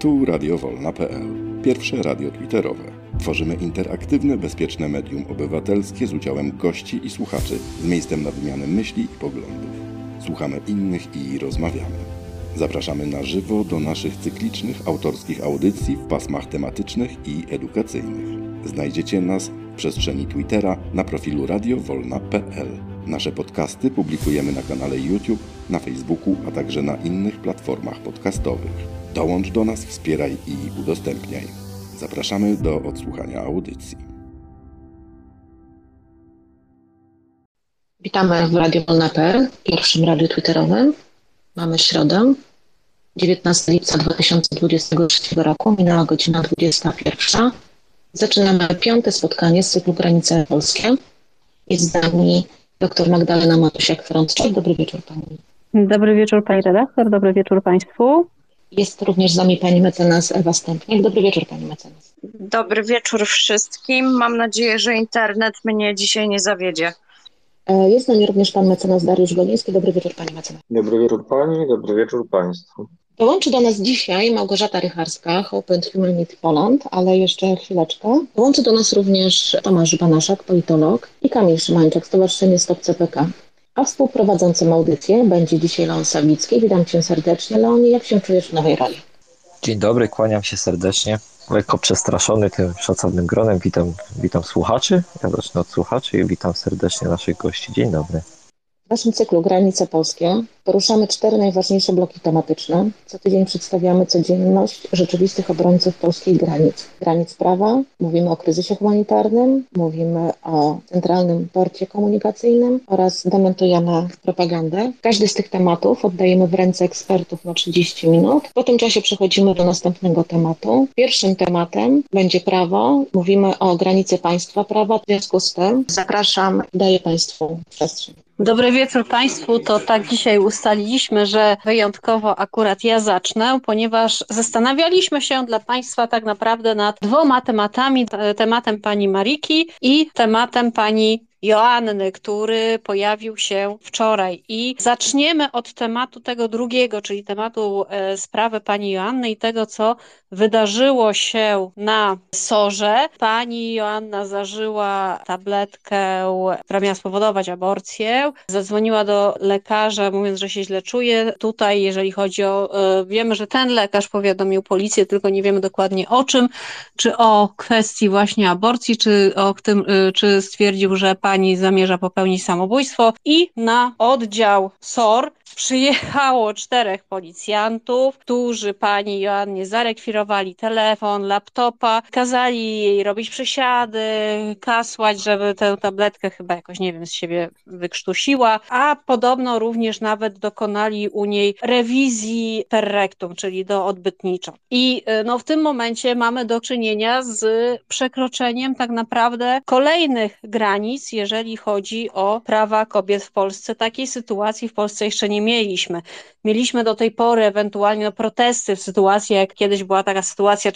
Tu radiowolna.pl, pierwsze radio twitterowe. Tworzymy interaktywne, bezpieczne medium obywatelskie z udziałem gości i słuchaczy, z miejscem na wymianę myśli i poglądów. Słuchamy innych i rozmawiamy. Zapraszamy na żywo do naszych cyklicznych autorskich audycji w pasmach tematycznych i edukacyjnych. Znajdziecie nas w przestrzeni Twittera na profilu radiowolna.pl. Nasze podcasty publikujemy na kanale YouTube, na Facebooku, a także na innych platformach podcastowych. Dołącz do nas, wspieraj i udostępniaj. Zapraszamy do odsłuchania audycji. Witamy w Radio Wolna.pl, pierwszym radiu twitterowym. Mamy środę, 19 lipca 2023 roku, minęła godzina 21. Zaczynamy piąte spotkanie z cyklu Granice Polskie. Jest z nami dr Magdalena Matusiak-Frączek. Dobry wieczór Pani. Dobry wieczór Pani redaktor, dobry wieczór Państwu. Jest również z nami Pani mecenas Ewa Stępniak. Dobry wieczór Pani mecenas. Dobry wieczór wszystkim. Mam nadzieję, że internet mnie dzisiaj nie zawiedzie. E, jest z nami również Pan mecenas Dariusz Goliński. Dobry wieczór Pani mecenas. Dobry wieczór Pani, dobry wieczór Państwu. Dołączy do nas dzisiaj Małgorzata Rycharska, Open Humanity Poland, ale jeszcze chwileczkę. Dołączy do nas również Tomasz Banaszak, politolog i Kamil Szymańczak, Stowarzyszenie Stop CPK. A współprowadzącym audycję będzie dzisiaj Leon Sawicki. Witam Cię serdecznie. Leonie, jak się czujesz w nowej roli? Dzień dobry, kłaniam się serdecznie. Lekko przestraszony tym szacownym gronem. Witam, witam słuchaczy. Ja zacznę od słuchaczy i witam serdecznie naszych gości. Dzień dobry. W naszym cyklu Granice Polskie poruszamy cztery najważniejsze bloki tematyczne. Co tydzień przedstawiamy codzienność rzeczywistych obrońców polskich granic. Granic prawa, mówimy o kryzysie humanitarnym, mówimy o centralnym porcie komunikacyjnym oraz dementujemy propagandę. Każdy z tych tematów oddajemy w ręce ekspertów na 30 minut. Po tym czasie przechodzimy do następnego tematu. Pierwszym tematem będzie prawo. Mówimy o granicy państwa prawa. W związku z tym zapraszam, daję Państwu przestrzeń. Dobry wieczór Państwu. To tak dzisiaj ustaliliśmy, że wyjątkowo akurat ja zacznę, ponieważ zastanawialiśmy się dla Państwa tak naprawdę nad dwoma tematami. Tematem pani Mariki i tematem pani Joanny, który pojawił się wczoraj. I zaczniemy od tematu tego drugiego, czyli tematu e, sprawy pani Joanny i tego, co wydarzyło się na Sorze. Pani Joanna zażyła tabletkę, która miała spowodować aborcję. Zadzwoniła do lekarza, mówiąc, że się źle czuje. Tutaj, jeżeli chodzi o, e, wiemy, że ten lekarz powiadomił policję, tylko nie wiemy dokładnie o czym, czy o kwestii właśnie aborcji, czy o tym, e, czy stwierdził, że pani zamierza popełnić samobójstwo i na oddział SOR przyjechało czterech policjantów, którzy pani Joannie zarekwirowali telefon, laptopa, kazali jej robić przesiady, kasłać, żeby tę tabletkę chyba jakoś, nie wiem, z siebie wykrztusiła, a podobno również nawet dokonali u niej rewizji per rectum, czyli do odbytniczo. I y, no, w tym momencie mamy do czynienia z przekroczeniem tak naprawdę kolejnych granic, jeżeli chodzi o prawa kobiet w Polsce. Takiej sytuacji w Polsce jeszcze nie mieliśmy. Mieliśmy do tej pory ewentualnie no, protesty w sytuacji, jak kiedyś była taka sytuacja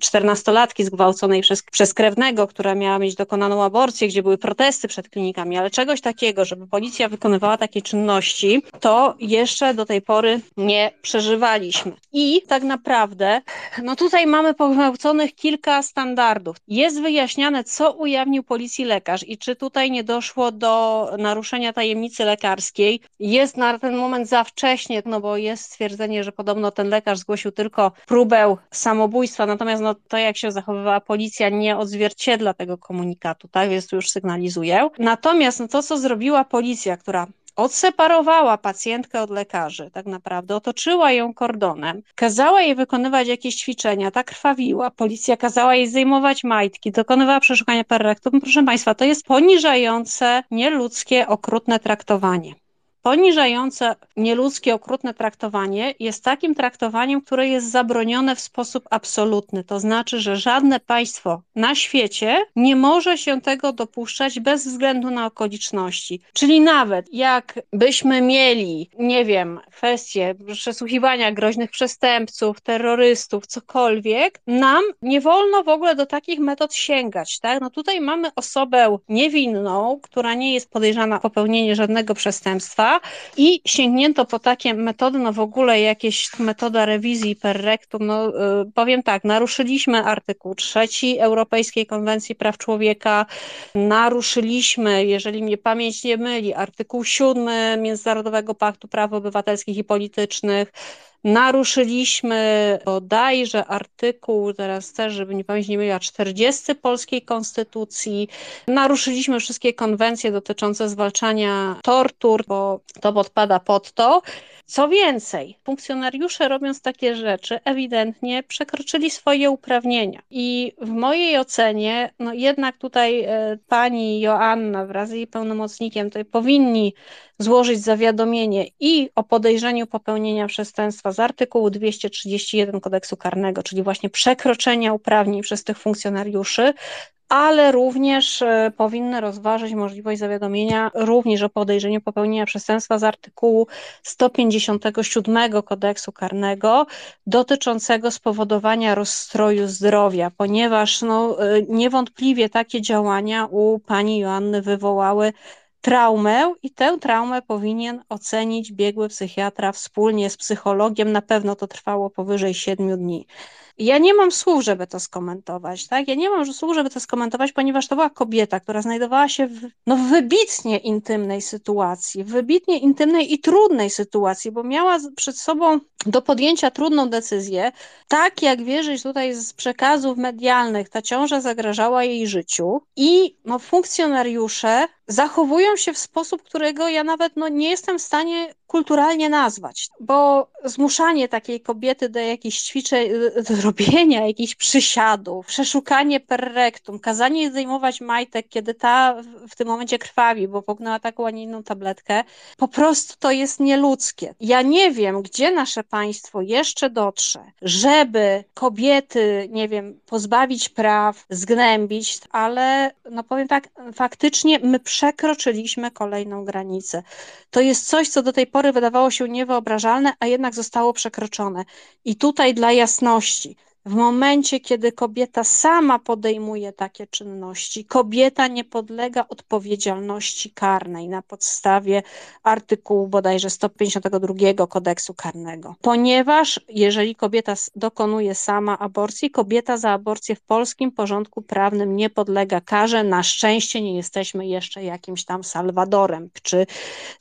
czternastolatki zgwałconej przez, przez krewnego, która miała mieć dokonaną aborcję, gdzie były protesty przed klinikami, ale czegoś takiego, żeby policja wykonywała takie czynności, to jeszcze do tej pory nie przeżywaliśmy. I tak naprawdę, no tutaj mamy pogwałconych kilka standardów. Jest wyjaśniane, co ujawnił policji lekarz i czy tutaj nie doszło do naruszenia tajemnicy lekarskiej. Jest na ten moment za wcześnie, no bo jest stwierdzenie, że podobno ten lekarz zgłosił tylko próbę samobójstwa, natomiast no to jak się zachowywała policja nie odzwierciedla tego komunikatu, tak, więc tu już sygnalizuję. Natomiast no to, co zrobiła policja, która odseparowała pacjentkę od lekarzy, tak naprawdę, otoczyła ją kordonem, kazała jej wykonywać jakieś ćwiczenia, ta krwawiła, policja kazała jej zdejmować majtki, dokonywała przeszukania per rectum. Proszę Państwa, to jest poniżające, nieludzkie, okrutne traktowanie poniżające, nieludzkie, okrutne traktowanie jest takim traktowaniem, które jest zabronione w sposób absolutny. To znaczy, że żadne państwo na świecie nie może się tego dopuszczać bez względu na okoliczności. Czyli nawet jak byśmy mieli, nie wiem, kwestie przesłuchiwania groźnych przestępców, terrorystów, cokolwiek, nam nie wolno w ogóle do takich metod sięgać. Tak? No tutaj mamy osobę niewinną, która nie jest podejrzana o popełnienie żadnego przestępstwa, i sięgnięto po takie metody, no w ogóle jakieś metoda rewizji per rectum, no y, powiem tak, naruszyliśmy artykuł trzeci Europejskiej Konwencji Praw Człowieka, naruszyliśmy, jeżeli mnie pamięć nie myli, artykuł siódmy Międzynarodowego Paktu Praw Obywatelskich i Politycznych, Naruszyliśmy bodajże artykuł, teraz też, żeby nie pamięć nie myliła, 40 polskiej konstytucji. Naruszyliśmy wszystkie konwencje dotyczące zwalczania tortur, bo to podpada pod to. Co więcej, funkcjonariusze robiąc takie rzeczy ewidentnie przekroczyli swoje uprawnienia. I w mojej ocenie, no jednak tutaj e, pani Joanna wraz z jej pełnomocnikiem tutaj powinni złożyć zawiadomienie i o podejrzeniu popełnienia przestępstwa z artykułu 231 kodeksu karnego, czyli właśnie przekroczenia uprawnień przez tych funkcjonariuszy, ale również e, powinny rozważyć możliwość zawiadomienia również o podejrzeniu popełnienia przestępstwa z artykułu 157 kodeksu karnego dotyczącego spowodowania rozstroju zdrowia, ponieważ no, e, niewątpliwie takie działania u pani Joanny wywołały traumę i tę traumę powinien ocenić biegły psychiatra wspólnie z psychologiem. Na pewno to trwało powyżej siedmiu dni. Ja nie mam słów, żeby to skomentować, tak? Ja nie mam słów, żeby to skomentować, ponieważ to była kobieta, która znajdowała się w no, wybitnie intymnej sytuacji, wybitnie intymnej i trudnej sytuacji, bo miała przed sobą do podjęcia trudną decyzję. Tak jak wierzyć tutaj z przekazów medialnych, ta ciąża zagrażała jej życiu i no, funkcjonariusze zachowują się w sposób, którego ja nawet no, nie jestem w stanie kulturalnie nazwać, bo zmuszanie takiej kobiety do jakichś ćwiczeń, do robienia jakichś przysiadów, przeszukanie per rectum, kazanie jej zdejmować majtek, kiedy ta w tym momencie krwawi, bo pognęła taką, a nie inną tabletkę, po prostu to jest nieludzkie. Ja nie wiem, gdzie nasze państwo jeszcze dotrze, żeby kobiety, nie wiem, pozbawić praw, zgnębić, ale no powiem tak, faktycznie my przekroczyliśmy kolejną granicę. To jest coś, co do tej pory wydawało się niewyobrażalne, a jednak zostało przekroczone. I tutaj dla jasności, w momencie, kiedy kobieta sama podejmuje takie czynności, kobieta nie podlega odpowiedzialności karnej na podstawie artykułu bodajże 152 kodeksu karnego. Ponieważ jeżeli kobieta dokonuje sama aborcji, kobieta za aborcję w polskim porządku prawnym nie podlega karze. Na szczęście nie jesteśmy jeszcze jakimś tam Salwadorem, czy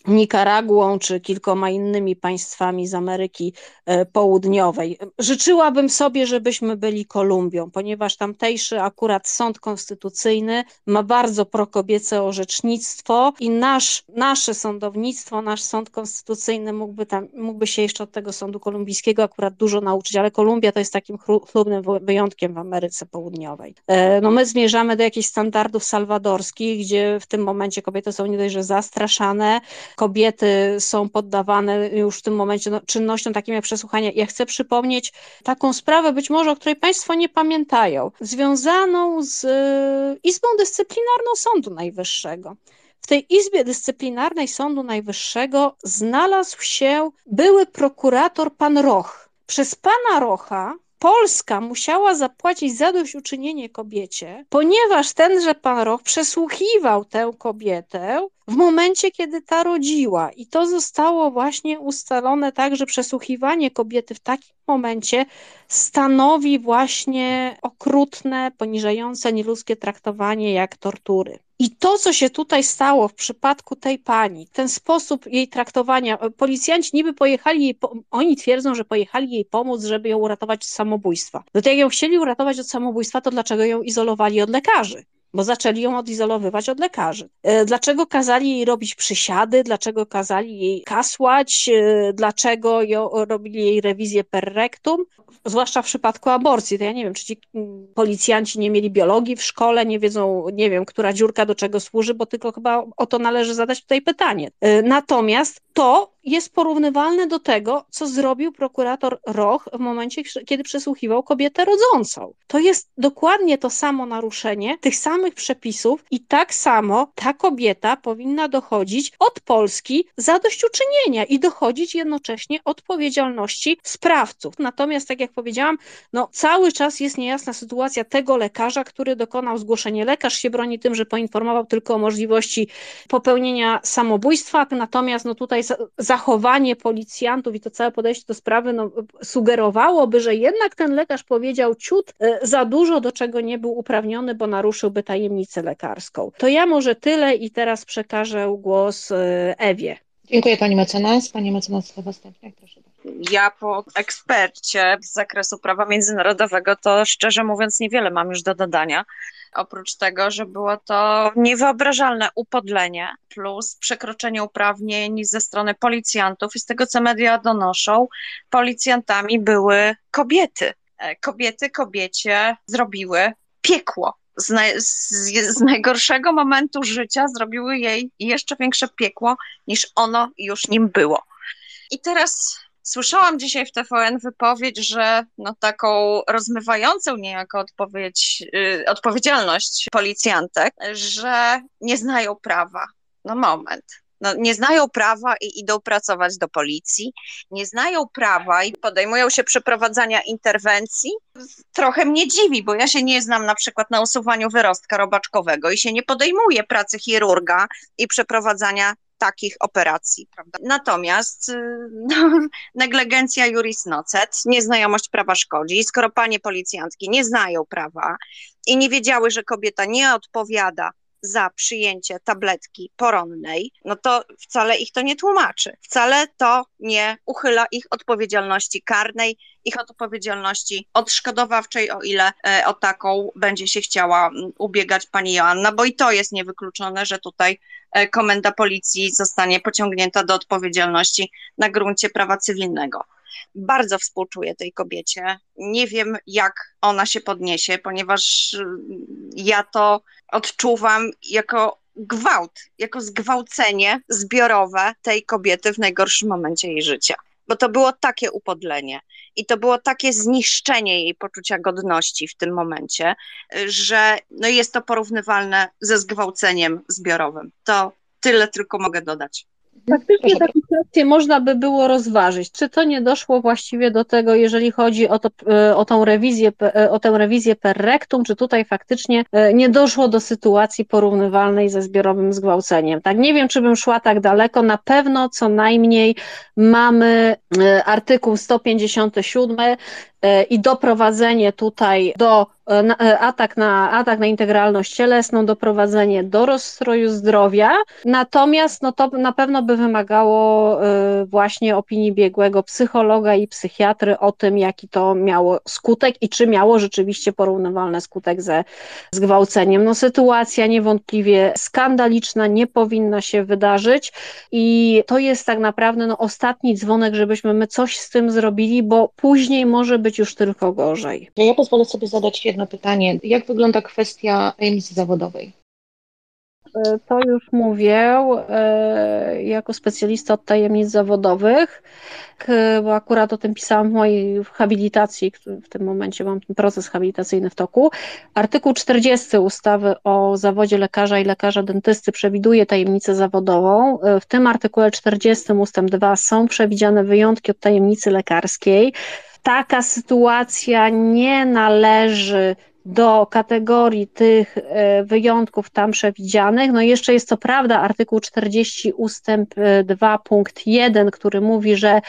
Nikaraguą, czy kilkoma innymi państwami z Ameryki e, Południowej. Życzyłabym sobie, żebyśmy żebyśmy byli Kolumbią, ponieważ tamtejszy akurat sąd konstytucyjny ma bardzo prokobiece orzecznictwo i nasz, nasze sądownictwo, nasz sąd konstytucyjny mógłby, tam, mógłby się jeszcze od tego sądu kolumbijskiego akurat dużo nauczyć, ale Kolumbia to jest takim chlubnym wyjątkiem w Ameryce Południowej. E, no my zmierzamy do jakichś standardów salwadorskich, gdzie w tym momencie kobiety są nie dość, że zastraszane, kobiety są poddawane już w tym momencie no, czynnościom takim jak przesłuchanie. Ja chcę przypomnieć taką sprawę, być może o której Państwo nie pamiętają, związaną z e, Izbą Dyscyplinarną Sądu Najwyższego. W tej Izbie Dyscyplinarnej Sądu Najwyższego znalazł się były prokurator pan Roch. Przez pana Rocha Polska musiała zapłacić zadośćuczynienie kobiecie, ponieważ tenże pan Roch przesłuchiwał tę kobietę w momencie, kiedy ta rodziła. I to zostało właśnie ustalone tak, że przesłuchiwanie kobiety w takim momencie stanowi właśnie okrutne, poniżające, nieludzkie traktowanie jak tortury. I to, co się tutaj stało w przypadku tej pani, ten sposób jej traktowania, policjanci niby pojechali jej, oni twierdzą, że pojechali jej pomóc, żeby ją uratować z samobójstwa. No to jak ją chcieli uratować od samobójstwa, to dlaczego ją izolowali od lekarzy? Bo zaczęli ją odizolowywać od lekarzy. E, dlaczego kazali jej robić przysiady, dlaczego kazali jej kasłać, e, dlaczego ją, robili jej rewizję per rectum, zwłaszcza w przypadku aborcji. To ja nie wiem, czy ci mm, policjanci nie mieli biologii w szkole, nie wiedzą, nie wiem, która dziurka do czego służy, bo tylko chyba o to należy zadać tutaj pytanie. E, natomiast to jest porównywalne do tego, co zrobił prokurator Roch w momencie, kiedy przesłuchiwał kobietę rodzącą. To jest dokładnie to samo naruszenie tych samych samych przepisów i tak samo ta kobieta powinna dochodzić od Polski zadośćuczynienia i dochodzić jednocześnie odpowiedzialności sprawców. Natomiast, tak jak powiedziałam, no, cały czas jest niejasna sytuacja tego lekarza, który dokonał zgłoszenia. Lekarz się broni tym, że poinformował tylko o możliwości popełnienia samobójstwa, natomiast no, tutaj zachowanie policjantów i to całe podejście do sprawy no, sugerowałoby, że jednak ten lekarz powiedział ciut e, za dużo, do czego nie był uprawniony, bo naruszyłby tajemnicę lekarską. To ja może tyle i teraz przekażę głos e, Ewie. Dziękuję Pani mecenas. Pani mecenas Ewa Stępniak, proszę ja po ekspercie z zakresu prawa międzynarodowego to szczerze mówiąc niewiele mam już do dodania. Oprócz tego, że było to niewyobrażalne upodlenie plus przekroczenie uprawnień ze strony policjantów i z tego co media donoszą, policjantami były kobiety. E, kobiety kobiecie zrobiły piekło. Z, z, z, najgorszego momentu życia zrobiły jej jeszcze większe piekło niż ono już nim było. I teraz Słyszałam dzisiaj w TVN wypowiedź, że no taką rozmywającą niejako odpowiedź, yy, odpowiedzialność policjantek, że nie znają prawa. No moment. No, nie znają prawa i idą pracować do policji, nie znają prawa i podejmują się przeprowadzania interwencji. Trochę mnie dziwi, bo ja się nie znam na przykład na usuwaniu wyrostka robaczkowego i się nie podejmuję pracy chirurga i przeprowadzania takich operacji. Prawda? Natomiast y, no, negligencja juris nocet, nieznajomość prawa szkodzi. Skoro panie policjantki nie znają prawa i nie wiedziały, że kobieta nie odpowiada za przyjęcie tabletki poronnej, no to wcale ich to nie tłumaczy. Wcale to nie uchyla ich odpowiedzialności karnej, ich odpowiedzialności odszkodowawczej, o ile e, o taką będzie się chciała ubiegać pani Joanna, bo i to jest niewykluczone, że tutaj e, komenda policji zostanie pociągnięta do odpowiedzialności na gruncie prawa cywilnego bardzo współczuję tej kobiecie. Nie wiem, jak ona się podniesie, ponieważ y, ja to odczuwam jako gwałt, jako zgwałcenie zbiorowe tej kobiety w najgorszym momencie jej życia. Bo to było takie upodlenie i to było takie zniszczenie jej poczucia godności w tym momencie, że no jest to porównywalne ze zgwałceniem zbiorowym. To tyle tylko mogę dodać. Faktycznie taką kwestię można by było rozważyć. Czy to nie doszło właściwie do tego, jeżeli chodzi o, to, e, o tą rewizję, e, o tę rewizję per rectum, czy tutaj faktycznie e, nie doszło do sytuacji porównywalnej ze zbiorowym zgwałceniem? Tak, nie wiem, czy bym szła tak daleko. Na pewno co najmniej mamy artykuł 157 i doprowadzenie tutaj do atak na, atak na integralność cielesną, doprowadzenie do rozstroju zdrowia. Natomiast no to na pewno by wymagało e, właśnie opinii biegłego psychologa i psychiatry o tym, jaki to miało skutek i czy miało rzeczywiście porównywalny skutek ze zgwałceniem. No sytuacja niewątpliwie skandaliczna, nie powinna się wydarzyć i to jest tak naprawdę no, ostatni dzwonek, żebyśmy my coś z tym zrobili, bo później może być już tylko gorzej. Ja pozwolę sobie zadać jedno jedno pytanie. Jak wygląda kwestia emisji zawodowej? E, to już mówię e, jako specjalista od tajemnic zawodowych, bo akurat o tym pisałam w mojej habilitacji, w tym momencie mam ten proces habilitacyjny w toku. Artykuł 40 ustawy o zawodzie lekarza i lekarza dentysty przewiduje tajemnicę zawodową. E, w tym artykule 40 ustęp 2 są przewidziane wyjątki od tajemnicy lekarskiej taka sytuacja nie należy do kategorii tych e, wyjątków tam przewidzianych. No jeszcze jest to prawda artykuł 40 ustęp 2 e, punkt 1, który mówi, że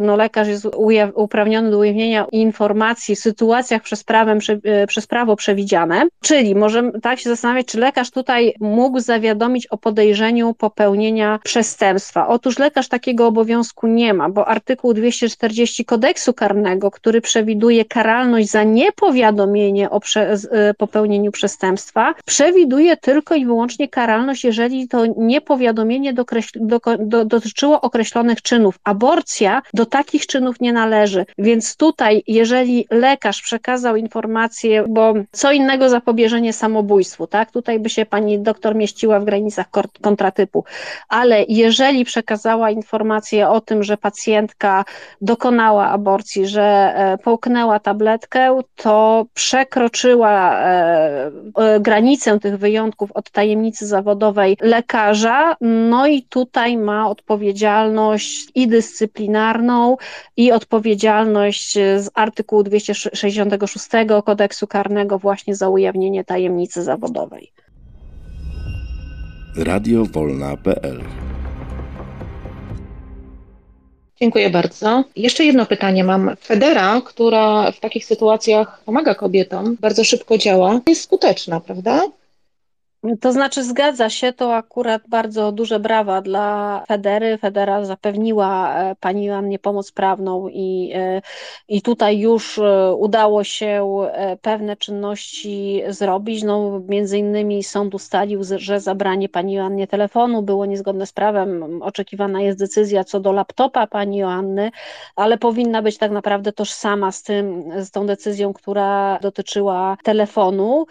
no lekarz jest uprawniony do ujawnienia informacji w sytuacjach przez, prawem, e, przez prawo przewidziane, czyli możemy tak się zastanawiać, czy lekarz tutaj mógł zawiadomić o podejrzeniu popełnienia przestępstwa. Otóż lekarz takiego obowiązku nie ma, bo artykuł 240 kodeksu karnego, który przewiduje karalność za niepowiadomienie o przestępstwie, Y, popełnieniu przestępstwa, przewiduje tylko i wyłącznie karalność, jeżeli to niepowiadomienie do, do, dotyczyło określonych czynów. Aborcja do takich czynów nie należy, więc tutaj, jeżeli lekarz przekazał informację, bo co innego zapobieżenie samobójstwu, tak? Tutaj by się pani doktor mieściła w granicach kontratypu, ale jeżeli przekazała informację o tym, że pacjentka dokonała aborcji, że e, połknęła tabletkę, to przekroczy e, e, granicę tych wyjątków od tajemnicy zawodowej lekarza, no i tutaj ma odpowiedzialność i dyscyplinarną, i odpowiedzialność z artykułu 266 kodeksu karnego właśnie za ujawnienie tajemnicy zawodowej. radiowolna.pl Dziękuję bardzo. Jeszcze jedno pytanie mam. Federa, która w takich sytuacjach pomaga kobietom, bardzo szybko działa, jest skuteczna, prawda? To znaczy zgadza się, to akurat bardzo duże brawa dla Federy. Federa zapewniła e, pani Joannie pomoc prawną i, e, i tutaj już e, udało się pewne czynności zrobić. No, między innymi sąd ustalił, że zabranie pani Joannie telefonu było niezgodne z prawem. Oczekiwana jest decyzja co do laptopa pani Joanny, ale powinna być tak naprawdę tożsama z tym, z tą decyzją, która dotyczyła telefonu.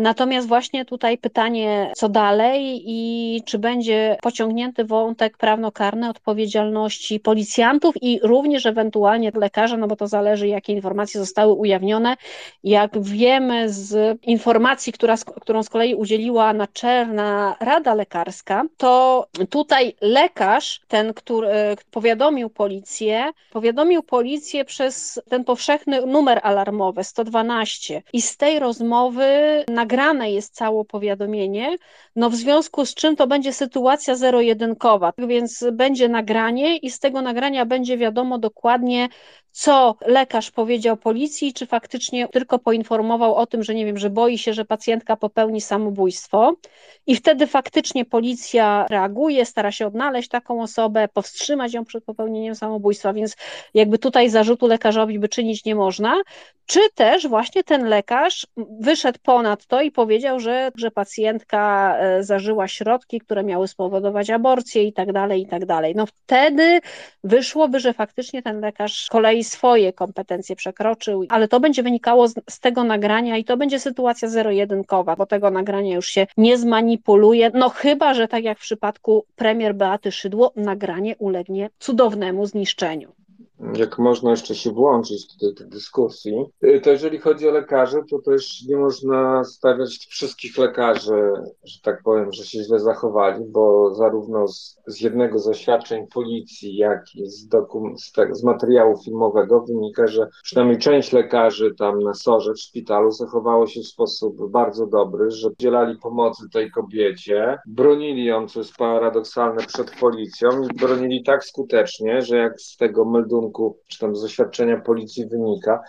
Natomiast właśnie tutaj pytanie pytanie, co dalej i czy będzie pociągnięty wątek prawnokarny odpowiedzialności policjantów i również ewentualnie lekarza, no bo to zależy, jakie informacje zostały ujawnione. Jak wiemy z informacji, która, którą z kolei udzieliła Naczelna Rada Lekarska, to tutaj lekarz, ten, który powiadomił policję, powiadomił policję przez ten powszechny numer alarmowy 112 i z tej rozmowy nagrane jest całe powiadomienie no w związku z czym to będzie sytuacja zero-jedynkowa, więc będzie nagranie i z tego nagrania będzie wiadomo dokładnie, co lekarz powiedział policji, czy faktycznie tylko poinformował o tym, że nie wiem, że boi się, że pacjentka popełni samobójstwo i wtedy faktycznie policja reaguje, stara się odnaleźć taką osobę, powstrzymać ją przed popełnieniem samobójstwa, więc jakby tutaj zarzutu lekarzowi by czynić nie można, czy też właśnie ten lekarz wyszedł ponad to i powiedział, że, że pacjentka e, zażyła środki, które miały spowodować aborcję i tak dalej, i tak dalej. No wtedy wyszłoby, że faktycznie ten lekarz kolei kolei swoje kompetencje przekroczył, ale to będzie wynikało z, z tego nagrania i to będzie sytuacja zero-jedynkowa, bo tego nagrania już się nie zmanipuluje, no chyba, że tak jak w przypadku premier Beaty Szydło, nagranie ulegnie cudownemu zniszczeniu jak można jeszcze się włączyć do tej dyskusji, y, to jeżeli chodzi o lekarzy, to też nie można stawiać wszystkich lekarzy, że tak powiem, że się źle zachowali, bo zarówno z, z jednego z oświadczeń policji, jak i z, dokum, z, te, z materiału filmowego wynika, że przynajmniej część lekarzy tam na sorze w szpitalu zachowało się w sposób bardzo dobry, że udzielali pomocy tej kobiecie, bronili ją, co jest paradoksalne, przed policją i bronili tak skutecznie, że jak z tego meldunku czy tam z doświadczenia policji wynika,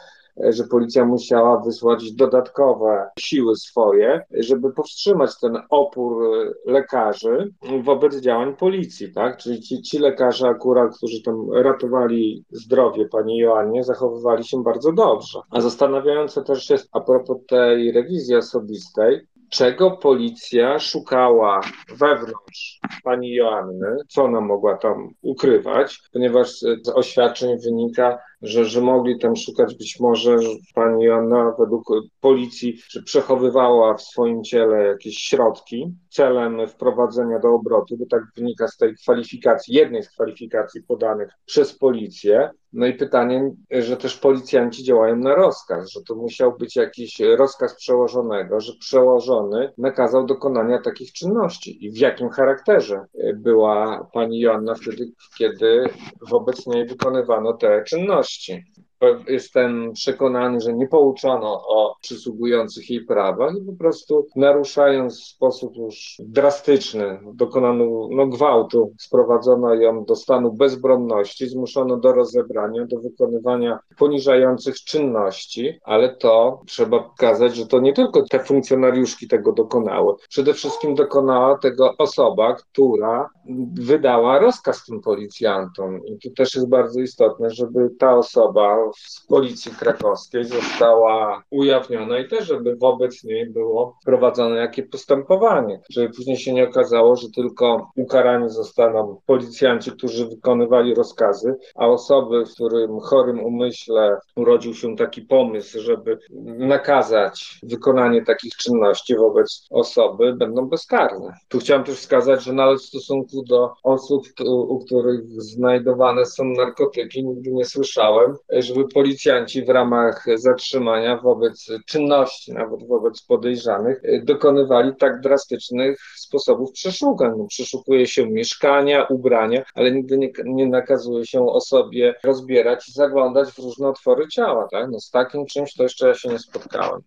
e, że policja musiała wysłać dodatkowe siły swoje, żeby powstrzymać ten opór e, lekarzy wobec działań policji, tak? Czyli ci, ci lekarze akurat, którzy tam ratowali zdrowie pani Joannie, zachowywali się bardzo dobrze. A zastanawiające też jest a propos tej rewizji osobistej, czego policja szukała wewnątrz pani Joanny, co ona mogła tam ukrywać, ponieważ z oświadczeń wynika, że, że mogli tam szukać. Być może, że pani Joanna według policji że przechowywała w swoim ciele jakieś środki celem wprowadzenia do obrotu, bo tak wynika z tej kwalifikacji, jednej z kwalifikacji podanych przez policję. No i pytanie, że też policjanci działają na rozkaz, że to musiał być jakiś rozkaz przełożonego, że przełożony nakazał dokonania takich czynności. I w jakim charakterze była pani Joanna wtedy, kiedy wobec niej wykonywano te czynności question. Jestem przekonany, że nie pouczono o przysługujących jej prawach i po prostu naruszając w sposób już drastyczny, dokonano no, gwałtu, sprowadzono ją do stanu bezbronności, zmuszono do rozebrania, do wykonywania poniżających czynności, ale to trzeba pokazać, że to nie tylko te funkcjonariuszki tego dokonały. Przede wszystkim dokonała tego osoba, która wydała rozkaz tym policjantom. I to też jest bardzo istotne, żeby ta osoba z policji krakowskiej została ujawniona i też, żeby wobec niej było prowadzone jakie postępowanie, żeby później się nie okazało, że tylko ukarani zostaną policjanci, którzy wykonywali rozkazy, a osoby, w którym chorym umyśle urodził się taki pomysł, żeby nakazać wykonanie takich czynności wobec osoby, będą bezkarne. Tu chciałem też wskazać, że nawet w stosunku do osób, u których znajdowane są narkotyki, nigdy nie słyszałem, żeby policjanci w ramach zatrzymania wobec czynności, nawet wobec podejrzanych, dokonywali tak drastycznych sposobów przeszukań. No, przeszukuje się mieszkania, ubrania, ale nigdy nie, nie nakazuje się osobie rozbierać i zaglądać w różne otwory ciała. Tak? No, z takim czymś to jeszcze ja się nie spotkałem.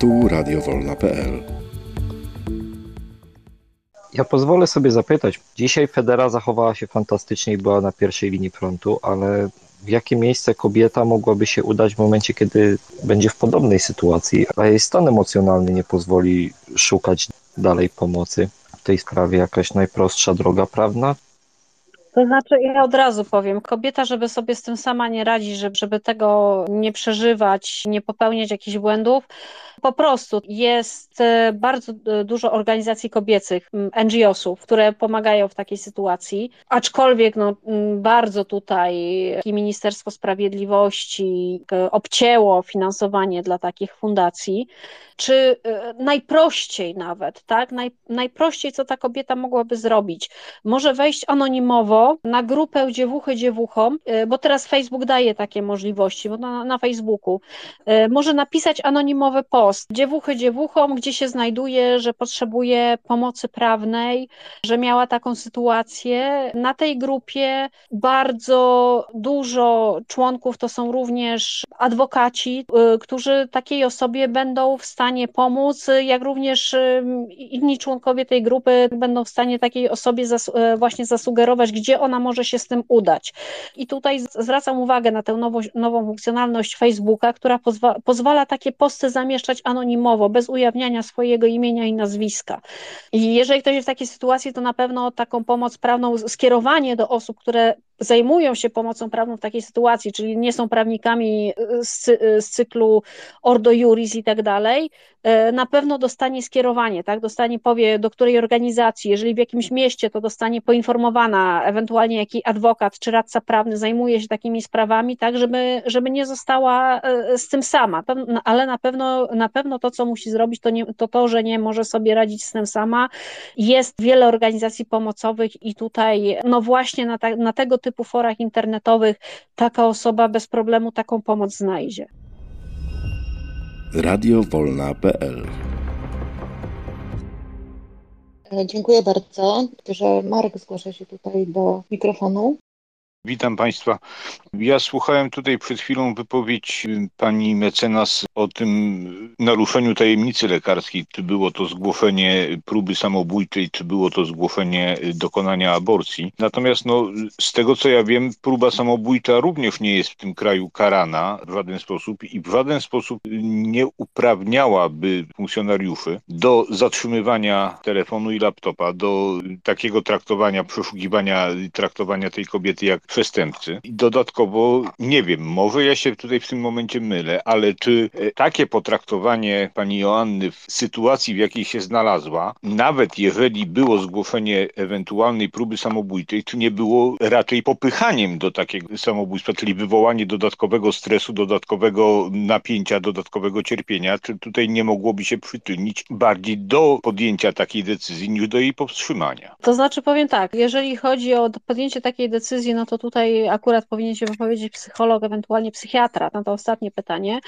Tu radiowolna.pl Ja pozwolę sobie zapytać. Dzisiaj Federa zachowała się fantastycznie i była na pierwszej linii frontu, ale w jakie miejsce kobieta mogłaby się udać w momencie, kiedy będzie w podobnej sytuacji, a jej stan emocjonalny nie pozwoli szukać dalej pomocy? W tej sprawie jakaś najprostsza droga prawna? To znaczy, ja od razu powiem, kobieta, żeby sobie z tym sama nie radzić, żeby, tego nie przeżywać, nie popełniać jakichś błędów, po prostu jest e, bardzo e, dużo organizacji kobiecych, NGO-sów, które pomagają w takiej sytuacji, aczkolwiek no, bardzo tutaj Ministerstwo Sprawiedliwości e, obcięło finansowanie dla takich fundacji, czy najprościej nawet, tak? Naj, najprościej, co ta kobieta mogłaby zrobić. Może wejść anonimowo na grupę dziewuchy dziewuchom, bo teraz Facebook daje takie możliwości, bo na, na Facebooku. Może napisać anonimowy post, dziewuchy dziewuchom, gdzie się znajduje, że potrzebuje pomocy prawnej, że miała taką sytuację. Na tej grupie bardzo dużo członków to są również adwokaci, y, którzy takiej osobie będą w stanie pomóc, jak również inni członkowie tej grupy będą w stanie takiej osobie zas właśnie zasugerować, gdzie ona może się z tym udać. I tutaj zwracam uwagę na tę nową, nową funkcjonalność Facebooka, która pozwa pozwala takie posty zamieszczać anonimowo, bez ujawniania swojego imienia i nazwiska. I jeżeli ktoś jest w takiej sytuacji, to na pewno taką pomoc prawną, skierowanie do osób, które zajmują się pomocą prawną w takiej sytuacji, czyli nie są prawnikami z, z cyklu Ordo Juris i tak dalej, na pewno dostanie skierowanie, tak? Dostanie, powie do której organizacji, jeżeli w jakimś mieście, to dostanie poinformowana, ewentualnie jaki adwokat czy radca prawny zajmuje się takimi sprawami, tak, żeby, żeby nie została e, z tym sama. Ale na pewno, na pewno to, co musi zrobić, to, nie, to to, że nie może sobie radzić z tym sama. Jest wiele organizacji pomocowych i tutaj, no właśnie na, ta, na tego typu forach internetowych taka osoba bez problemu taką pomoc znajdzie. Radiowolna.pl Dziękuję bardzo, że Marek zgłasza się tutaj do mikrofonu. Witam Państwa. Ja słuchałem tutaj przed chwilą wypowiedź y, pani mecenas o tym naruszeniu tajemnicy lekarskiej. Czy było to zgłoszenie próby samobójczej, czy było to zgłoszenie y, dokonania aborcji. Natomiast no, z tego co ja wiem, próba samobójcza również nie jest w tym kraju karana w żaden sposób i w żaden sposób nie uprawniałaby funkcjonariuszy do zatrzymywania telefonu i laptopa, do takiego traktowania, przeszukiwania, traktowania tej kobiety jak przestępcy. Dodatkowo, nie wiem, może ja się tutaj w tym momencie mylę, ale czy e, takie potraktowanie pani Joanny w sytuacji, w jakiej się znalazła, nawet jeżeli było zgłoszenie ewentualnej próby samobójczej, czy nie było raczej popychaniem do takiego samobójstwa, czyli wywołanie dodatkowego stresu, dodatkowego napięcia, dodatkowego cierpienia, czy tutaj nie mogłoby się przyczynić bardziej do podjęcia takiej decyzji niż do jej powstrzymania? To znaczy powiem tak, jeżeli chodzi o podjęcie takiej decyzji, no to tutaj akurat powinien się wypowiedzieć psycholog, ewentualnie psychiatra na to ostatnie pytanie.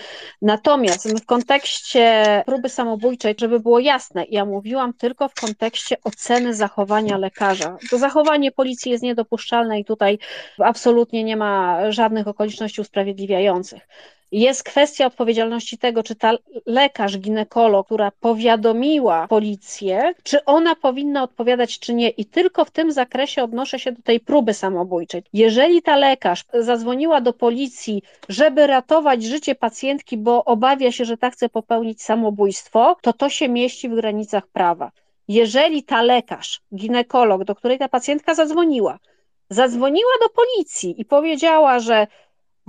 Natomiast w kontekście próby samobójczej, żeby było jasne, ja mówiłam tylko w kontekście oceny zachowania lekarza. To zachowanie policji jest niedopuszczalne i tutaj absolutnie nie ma żadnych okoliczności usprawiedliwiających. Jest kwestia odpowiedzialności tego, czy ta lekarz, ginekolog, która powiadomiła policję, czy ona powinna odpowiadać, czy nie. I tylko w tym zakresie odnoszę się do tej próby samobójczej. Jeżeli ta lekarz zadzwoniła do policji, żeby ratować życie pacjentki, bo obawia się, że ta chce popełnić samobójstwo, to to się mieści w granicach prawa. Jeżeli ta lekarz, ginekolog, do której ta pacjentka zadzwoniła, zadzwoniła do policji i powiedziała, że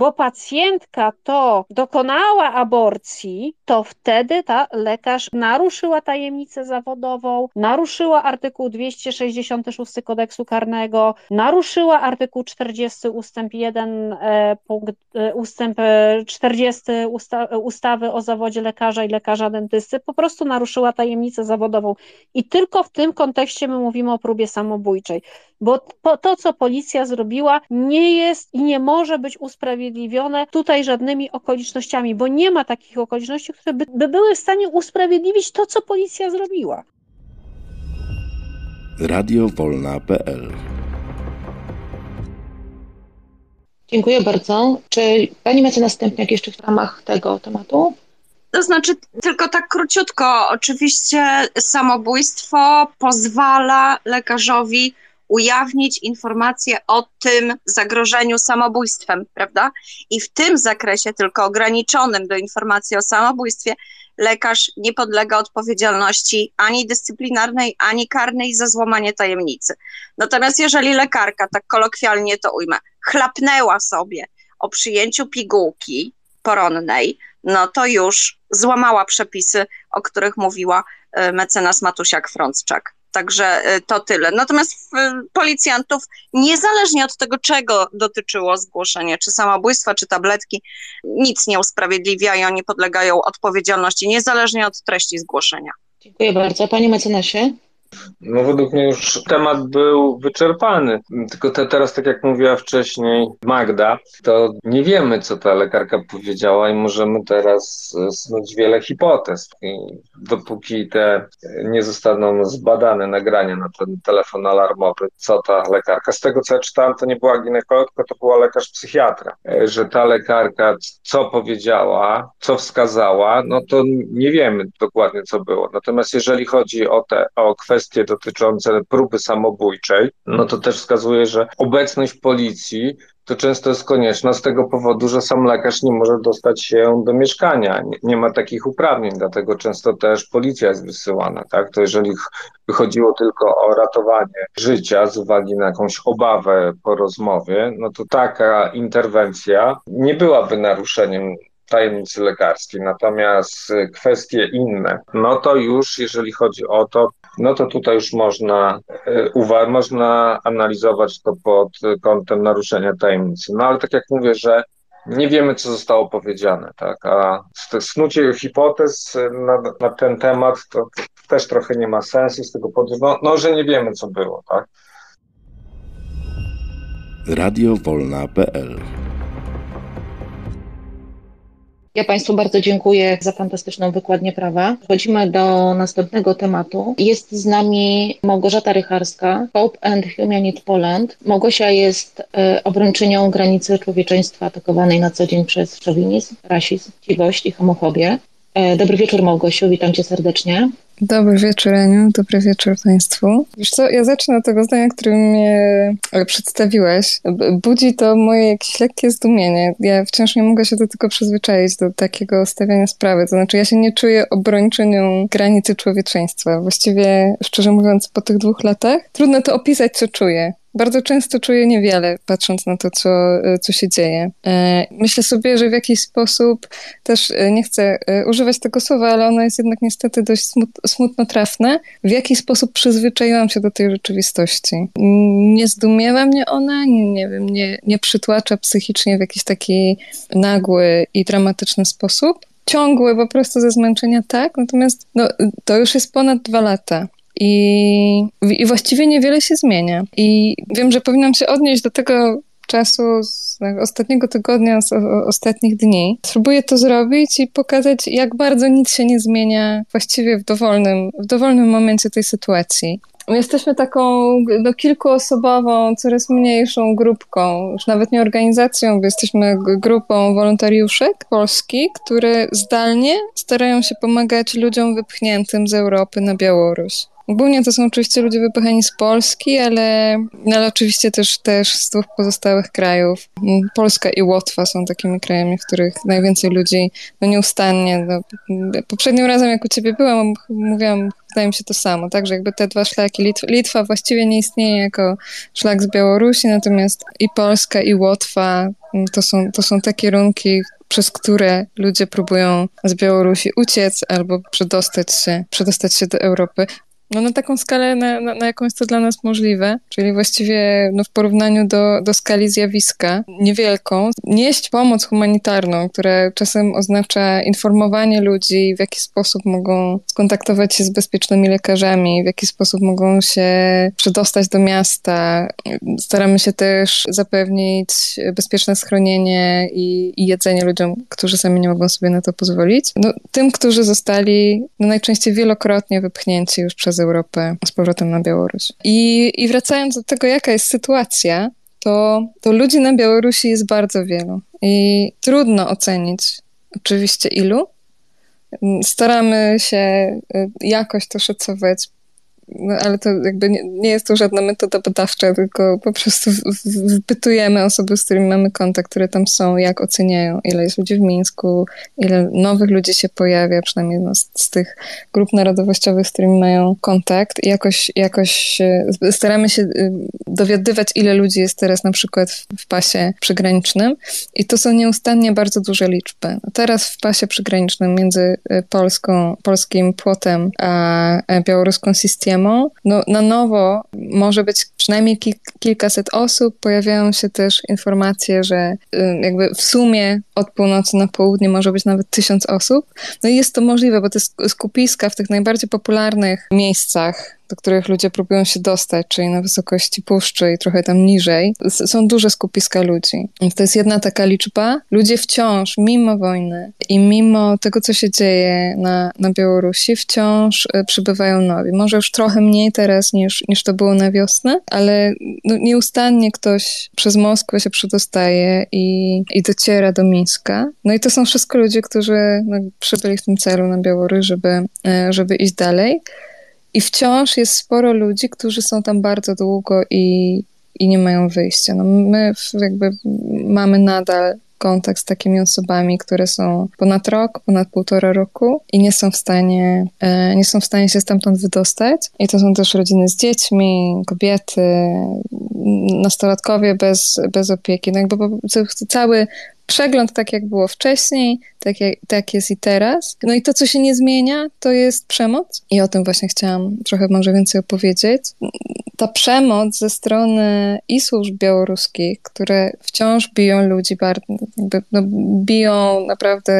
bo pacjentka to dokonała aborcji, to wtedy ta lekarz naruszyła tajemnicę zawodową, naruszyła artykuł 266 kodeksu karnego, naruszyła artykuł 40 ustęp 1 e, punkt, e, ustęp 40 e, usta ustawy o zawodzie lekarza i lekarza dentysty, po prostu naruszyła tajemnicę zawodową. I tylko w tym kontekście my mówimy o próbie samobójczej. Bo to, co policja zrobiła, nie jest i nie może być usprawiedliwione tutaj żadnymi okolicznościami, bo nie ma takich okoliczności, które by, by były w stanie usprawiedliwić to, co policja zrobiła. radiowolna.pl Dziękuję bardzo. Czy Pani macie następnie jeszcze w ramach tego tematu? To znaczy, tylko tak króciutko, oczywiście samobójstwo pozwala lekarzowi ujawnić informacje o tym zagrożeniu samobójstwem, prawda? I w tym zakresie, tylko ograniczonym do informacji o samobójstwie, lekarz nie podlega odpowiedzialności ani dyscyplinarnej, ani karnej za złamanie tajemnicy. Natomiast jeżeli lekarka, tak kolokwialnie to ujmę, chlapnęła sobie o przyjęciu pigułki poronnej, no to już złamała przepisy, o których mówiła e, mecenas Matusiak-Frącczak. Także e, to tyle. Natomiast policjantów, niezależnie od tego, czego dotyczyło zgłoszenie, czy samobójstwa, czy tabletki, nic nie usprawiedliwiają, nie podlegają odpowiedzialności, niezależnie od treści zgłoszenia. Dziękuję bardzo. Panie mecenasie? No według mnie już temat był wyczerpany. Tylko te, teraz, tak jak mówiła wcześniej Magda, to nie wiemy, co ta lekarka powiedziała i możemy teraz snuć wiele hipotez. I dopóki te nie zostaną zbadane nagrania na ten telefon alarmowy, co ta lekarka, z tego co ja czytałem, to nie była ginekologka, to była lekarz psychiatra, że ta lekarka co powiedziała, co wskazała, no to nie wiemy dokładnie, co było. Natomiast jeżeli chodzi o te, o kwestie kwestie dotyczące próby samobójczej, no to też wskazuje, że obecność policji to często jest konieczna z tego powodu, że sam lekarz nie może dostać się do mieszkania, nie, nie, ma takich uprawnień, dlatego często też policja jest wysyłana, tak? To jeżeli chodziło tylko o ratowanie życia z uwagi na jakąś obawę po rozmowie, no to taka interwencja nie byłaby naruszeniem tajemnicy lekarskiej. Natomiast kwestie inne, no to już jeżeli chodzi o to, no to tutaj już można, e, można analizować to pod kątem naruszenia tajemnicy. No ale tak jak mówię, że nie wiemy, co zostało powiedziane, tak? A snucie hipotez na, na ten temat to też trochę nie ma sensu z tego powodu, no, no że nie wiemy, co było, tak? Radiowolna.pl ja Państwu bardzo dziękuję za fantastyczną wykładnię prawa. Przechodzimy do następnego tematu. Jest z nami Małgorzata Rycharska, Hope and Humanity Poland. Małgosia jest e, obrończynią granicy człowieczeństwa atakowanej na co dzień przez szowinizm, rasizm, chciwość i homofobię. E, dobry wieczór Małgosiu, witam Cię serdecznie. Dobry wieczór, Aniu. Dobry wieczór Państwu. Wiesz co, ja zacznę od tego zdania, którym mnie przedstawiłeś. Budzi to moje jakieś lekkie zdumienie. Ja wciąż nie mogę się do tego przyzwyczaić, do takiego stawiania sprawy. To znaczy, ja się nie czuję obrończynią granicy człowieczeństwa. Właściwie, szczerze mówiąc, po tych dwóch latach trudno to opisać, co czuję. Bardzo często czuję niewiele, patrząc na to, co, co się dzieje. E, myślę sobie, że w jakiś sposób też e, nie chcę e, używać tego słowa, ale ono jest jednak niestety dość smutno trafne. W jaki sposób przyzwyczaiłam się do tej rzeczywistości. Nie zdumiewa mnie ona, nie, nie wiem, nie, nie przytłacza psychicznie w jakiś taki nagły i dramatyczny sposób. Ciągły po prostu ze zmęczenia tak, natomiast no, to już jest ponad dwa lata. I, I właściwie niewiele się zmienia. I wiem, że powinnam się odnieść do tego czasu z ostatniego tygodnia, z ostatnich dni. Spróbuję to zrobić i pokazać, jak bardzo nic się nie zmienia właściwie w dowolnym, w dowolnym momencie tej sytuacji. Jesteśmy taką no, kilkuosobową, coraz mniejszą grupką, już nawet nie organizacją, bo jesteśmy grupą wolontariuszek Polski, które zdalnie starają się pomagać ludziom wypchniętym z Europy na Białoruś. Ogólnie to są oczywiście ludzie wypychani z Polski, ale, no, ale oczywiście też, też z dwóch pozostałych krajów. Polska i Łotwa są takimi krajami, w których najwięcej ludzi no, nieustannie. No, poprzednim razem, jak u ciebie byłam, mówiłam, wydaje mi się to samo, tak, że jakby te dwa szlaki, Litwa, Litwa właściwie nie istnieje jako szlak z Białorusi, natomiast i Polska i Łotwa mm, to są, to są te kierunki, przez które ludzie próbują z Białorusi uciec albo przedostać się, przedostać się do Europy. No, na taką skalę, na, na, na jaką jest to dla nas możliwe, czyli właściwie no, w porównaniu do, do skali zjawiska niewielką, nieść pomoc humanitarną, która czasem oznacza informowanie ludzi, w jaki sposób mogą skontaktować się z bezpiecznymi lekarzami, w jaki sposób mogą się przedostać do miasta. Staramy się też zapewnić bezpieczne schronienie i, i jedzenie ludziom, którzy sami nie mogą sobie na to pozwolić. No, tym, którzy zostali no, najczęściej wielokrotnie wypchnięci już przez Europę z powrotem na Białoruś. I, i wracając do tego, jaka jest sytuacja, to, to ludzi na Białorusi jest bardzo wielu i trudno ocenić oczywiście ilu. Staramy się y, jakoś to szacować no, ale to jakby nie, nie, jest to żadna metoda badawcza, tylko po prostu wypytujemy osoby, z którymi mamy kontakt, które tam są, jak oceniają, ile jest ludzi w Mińsku, ile nowych ludzi się pojawia, przynajmniej no, z, z, tych grup narodowościowych, z którymi mają kontakt i jakoś, jakoś staramy się y, dowiadywać, ile ludzi jest teraz na przykład w, w pasie przygranicznym i to są nieustannie bardzo duże liczby. Teraz w pasie przygranicznym między y, Polską, polskim płotem a białoruską no, na nowo może być przynajmniej kil kilkaset osób. Pojawiają się też informacje, że y, jakby w sumie od północy na południe może być nawet tysiąc osób. No i jest to możliwe, bo te skupiska w tych najbardziej popularnych miejscach do których ludzie próbują się dostać, czyli na wysokości puszczy i trochę tam niżej, są duże skupiska ludzi. To jest jedna taka liczba. Ludzie wciąż, mimo wojny i mimo tego, co się dzieje na, na Białorusi, wciąż e, przybywają nowi. Może już trochę mniej teraz niż, niż to było na wiosnę, ale no, nieustannie ktoś przez Moskwę się przedostaje i, i dociera do Mińska. No i to są wszystko ludzie, którzy no, przybyli w tym celu na Białoruś, żeby, e, żeby iść dalej. I wciąż jest sporo ludzi, którzy są tam bardzo długo i, i nie mają wyjścia. No my jakby mamy nadal kontakt z takimi osobami, które są ponad rok, ponad półtora roku i nie są w stanie, e, nie są w stanie się stamtąd wydostać. I to są też rodziny z dziećmi, kobiety, nastolatkowie bez, bez opieki. No jakby cały przegląd tak, jak było wcześniej, tak, jak, tak jest i teraz. No i to, co się nie zmienia, to jest przemoc. I o tym właśnie chciałam trochę może więcej opowiedzieć. Ta przemoc ze strony i służb białoruskich, które wciąż biją ludzi, jakby, no, biją naprawdę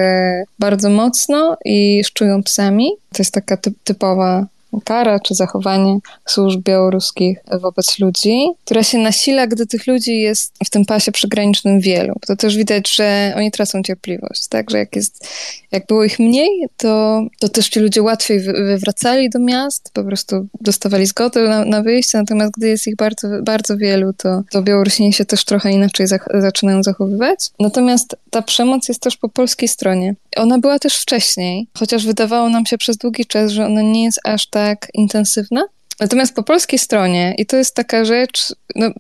bardzo mocno i szczują psami. To jest taka typowa kara czy zachowanie służb białoruskich wobec ludzi, która się nasila, gdy tych ludzi jest w tym pasie przygranicznym wielu. To też widać, że oni tracą cierpliwość, tak? Że jak, jest, jak było ich mniej, to, to też ci ludzie łatwiej wywracali do miast, po prostu dostawali zgodę na, na wyjście, natomiast gdy jest ich bardzo, bardzo wielu, to, to Białorusini się też trochę inaczej zach zaczynają zachowywać. Natomiast ta przemoc jest też po polskiej stronie. Ona była też wcześniej, chociaż wydawało nam się przez długi czas, że ona nie jest aż tak intensywna. Natomiast po polskiej stronie, i to jest taka rzecz, no,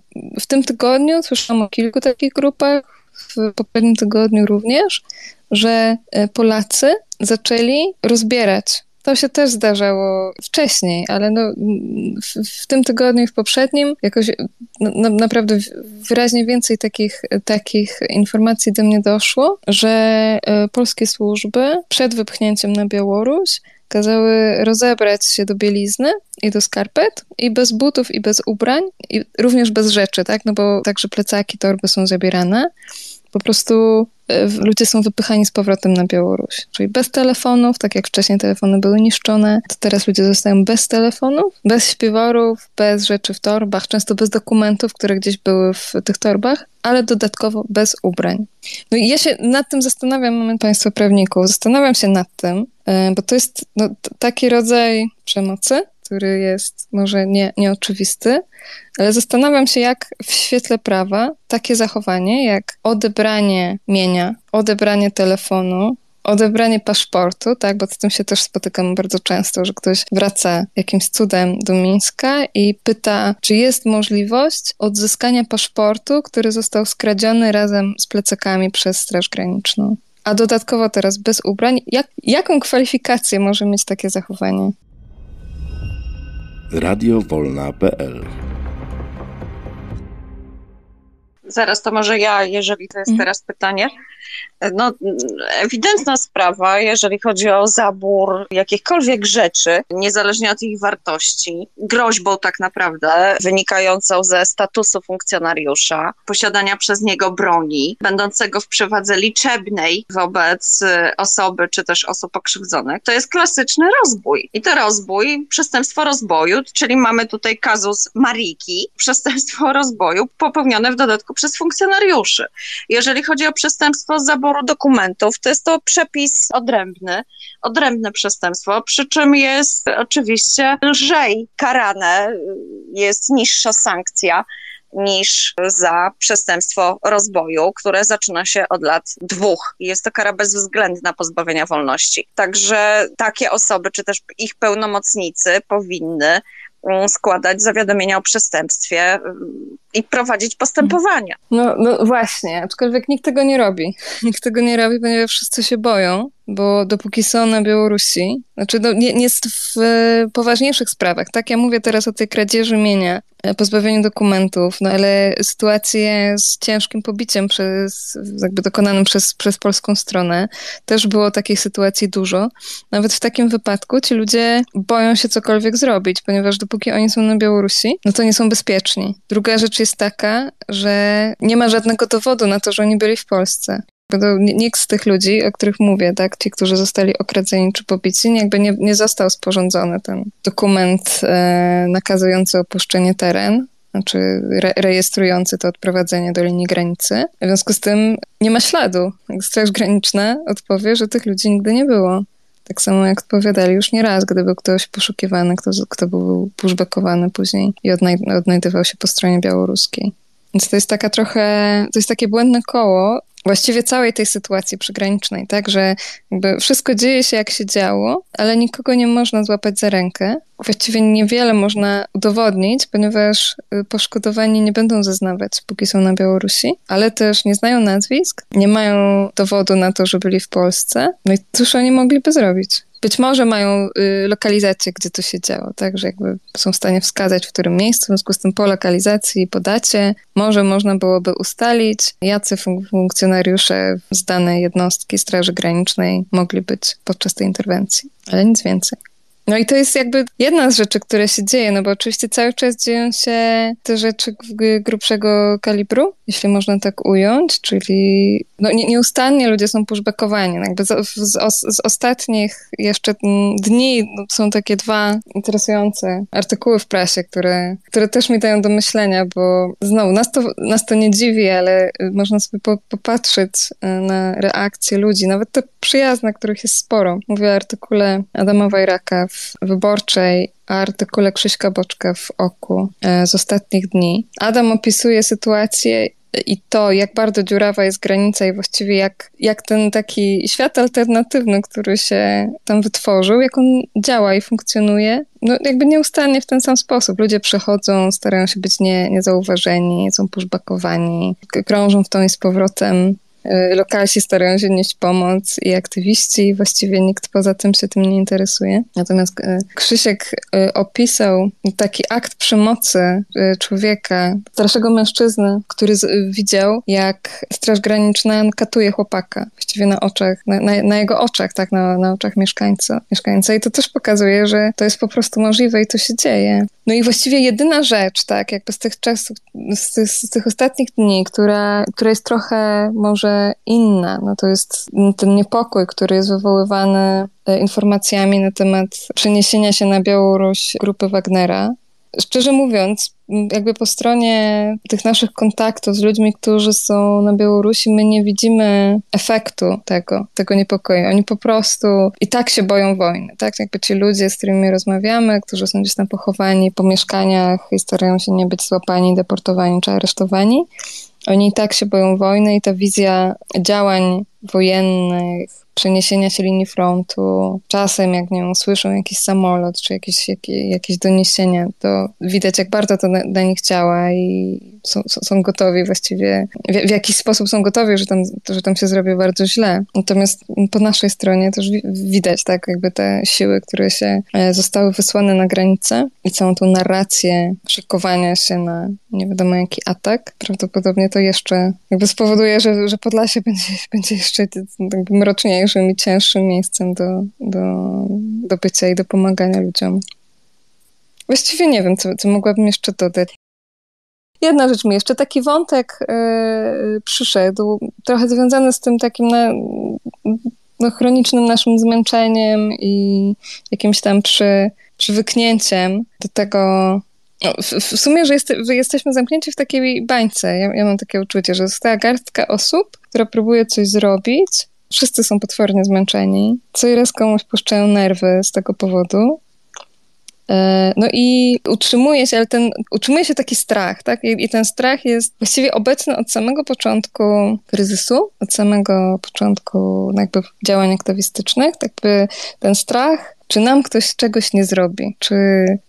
w tym tygodniu słyszałam o kilku takich grupach, w poprzednim tygodniu również, że e, Polacy zaczęli rozbierać to się też zdarzało wcześniej, ale no, w, w tym tygodniu i w poprzednim jakoś no, naprawdę wyraźnie więcej takich, takich informacji do mnie doszło, że e, polskie służby przed wypchnięciem na Białoruś kazały rozebrać się do bielizny i do skarpet i bez butów i bez ubrań i również bez rzeczy, tak? No bo także plecaki, torby są zabierane. Po prostu e, ludzie są wypychani z powrotem na Białoruś. Czyli bez telefonów, tak jak wcześniej telefony były niszczone, to teraz ludzie zostają bez telefonów, bez śpiworów, bez rzeczy w torbach, często bez dokumentów, które gdzieś były w tych torbach, ale dodatkowo bez ubrań. No i ja się nad tym zastanawiam, moment Państwa prawników, zastanawiam się nad tym, e, bo to jest no, taki rodzaj przemocy, który jest może nie, nieoczywisty, ale zastanawiam się, jak w świetle prawa takie zachowanie, jak odebranie mienia, odebranie telefonu, odebranie paszportu, tak, bo z tym się też spotykam bardzo często, że ktoś wraca jakimś cudem do Mińska i pyta, czy jest możliwość odzyskania paszportu, który został skradziony razem z plecakami przez Straż Graniczną. A dodatkowo teraz bez ubrań. Jak, jaką kwalifikację może mieć takie zachowanie? radiowolna.pl Zaraz to może ja, jeżeli to jest Mhm. teraz pytanie. No, ewidentna sprawa, jeżeli chodzi o zabór jakichkolwiek rzeczy, niezależnie od ich wartości, groźbą tak naprawdę wynikającą ze statusu funkcjonariusza, posiadania przez niego broni, będącego w przewadze liczebnej wobec y, osoby czy też osób pokrzywdzonych, to jest klasyczny rozbój. I to rozbój, przestępstwo rozboju, czyli mamy tutaj kazus Mariki, przestępstwo rozboju popełnione w dodatku przez funkcjonariuszy. Jeżeli chodzi o przestępstwo zaboru dokumentów, to jest to przepis odrębny, odrębne przestępstwo, przy czym jest oczywiście lżej karane, jest niższa sankcja niż za przestępstwo rozboju, które zaczyna się od lat dwóch. Jest to kara bezwzględna pozbawienia wolności. Także takie osoby, czy też ich pełnomocnicy powinny składać zawiadomienia o przestępstwie mm, i prowadzić postępowania. No, no właśnie, aczkolwiek nikt tego nie robi. Nikt tego nie robi, ponieważ wszyscy się boją, bo dopóki są na Białorusi, znaczy no, nie, nie jest w e, poważniejszych sprawach, tak? Ja mówię teraz o tej kradzieży mienia, e, pozbawieniu dokumentów, no ale sytuacje z ciężkim pobiciem przez, jakby dokonanym przez, przez polską stronę, też było takich sytuacji dużo. Nawet w takim wypadku ci ludzie boją się cokolwiek zrobić, ponieważ dopóki oni są na Białorusi, no to nie są bezpieczni. Druga rzecz jest taka, że nie ma żadnego dowodu na to, że oni byli w Polsce. Nikt z tych ludzi, o których mówię, tak, ci, którzy zostali okradzeni czy pobici, jakby nie, nie został sporządzony ten dokument e, nakazujący opuszczenie teren, znaczy re, rejestrujący to odprowadzenie do linii granicy. W związku z tym nie ma śladu. Straż Graniczna odpowie, że tych ludzi nigdy nie było. Tak samo jak odpowiadali już nie raz, gdy był ktoś poszukiwany, kto, kto był pushbackowany później i odnaj- odnajdywał się po stronie białoruskiej. Więc to jest taka trochę, to jest takie błędne koło właściwie całej tej sytuacji przygranicznej, tak, że wszystko dzieje się jak się działo, ale nikogo nie można złapać za rękę. Właściwie niewiele można udowodnić, ponieważ y, poszkodowani nie będą zeznawać, póki są na Białorusi, ale też nie znają nazwisk, nie mają dowodu na to, że byli w Polsce. No i cóż oni mogliby zrobić? Być może mają y, lokalizację, gdzie to się działo, tak, że jakby są w stanie wskazać, w którym miejscu, w związku z tym po lokalizacji i po dacie może można byłoby ustalić, jacy fun- funkcjonariusze z danej jednostki Straży Granicznej mogli być podczas tej interwencji, ale nic więcej. No i to jest jakby jedna z rzeczy, które się dzieje, no bo oczywiście cały czas dzieją się te rzeczy grubszego kalibru, jeśli można tak ująć, czyli no nie, nieustannie ludzie są pushbackowani. No Jakby z, z, z ostatnich jeszcze dni no, są takie dwa interesujące artykuły w prasie, które, które też mi dają do myślenia, bo znowu nas to, nas to nie dziwi, ale y, można sobie po, popatrzeć y, na reakcje ludzi, nawet te przyjazne, których jest sporo. Mówię o artykule Adama Wajraka w Wyborczej, artykule Krzyśka Boczka w Oku e, z ostatnich dni. Adam opisuje sytuację i to, jak bardzo dziurawa jest granica i właściwie jak, jak ten taki świat alternatywny, który się tam wytworzył, jak on działa i funkcjonuje, no jakby nieustannie w ten sam sposób. Ludzie przychodzą, starają się być nie, niezauważeni, są pushbackowani, k- krążą w tą i z powrotem. Y, Lokalsi starają się nieść pomoc i aktywiści, właściwie nikt poza tym się tym nie interesuje. Natomiast y, Krzysiek y, opisał taki akt przemocy człowieka, starszego mężczyzny, który widział, jak Straż Graniczna katuje chłopaka, właściwie na oczach, na, na, na jego oczach, tak, na, na oczach mieszkańca, mieszkańca. I to też pokazuje, że to jest po prostu możliwe i to się dzieje. No i właściwie jedyna rzecz, tak, jakby z tych czasów, z tych, z tych ostatnich dni, która, która jest trochę może inna, no to jest ten niepokój, który jest wywoływany e, informacjami na temat przeniesienia się na Białoruś grupy Wagnera. Szczerze mówiąc, jakby po stronie tych naszych kontaktów z ludźmi, którzy są na Białorusi, my nie widzimy efektu tego, tego niepokoju. Oni po prostu i tak się boją wojny, tak? Jakby ci ludzie, z którymi rozmawiamy, którzy są gdzieś tam pochowani po mieszkaniach i starają się nie być złapani, deportowani czy aresztowani, oni i tak się boją wojny i ta wizja działań wojennych, przeniesienia się linii frontu. Czasem, jak nie usłyszą jakiś samolot czy jakieś, jakieś, jakieś doniesienia, to widać, jak bardzo to dla nich działa i są, są gotowi właściwie, w, w, jakiś sposób są gotowi, że tam, że tam się zrobi bardzo źle. Natomiast po naszej stronie też widać, tak, jakby te siły, które się e, zostały wysłane na granicę i całą tą narrację szykowania się na nie wiadomo jaki atak. Prawdopodobnie to jeszcze jakby spowoduje, że, że Podlasie będzie, będzie jeszcze jakby mroczniejszym i cięższym miejscem do, do, do bycia i do pomagania ludziom. Właściwie nie wiem, co, co mogłabym jeszcze dodać. Jedna rzecz mi jeszcze, taki wątek yy, przyszedł, trochę związany z tym takim na, no, chronicznym naszym zmęczeniem i jakimś tam przy, przywyknięciem do tego, w, w, sumie, że, jest, jesteśmy zamknięci w takiej bańce. Ja, ja mam takie uczucie, że została garstka osób, która próbuje coś zrobić. Wszyscy są potwornie zmęczeni. Co i raz komuś puszczają nerwy z tego powodu. E, no i utrzymuje się, ale ten, utrzymuje się taki strach, tak? I, I, ten strach jest właściwie obecny od samego początku kryzysu, od samego początku no jakby działań aktywistycznych, tak by ten strach czy nam ktoś czegoś nie zrobi, czy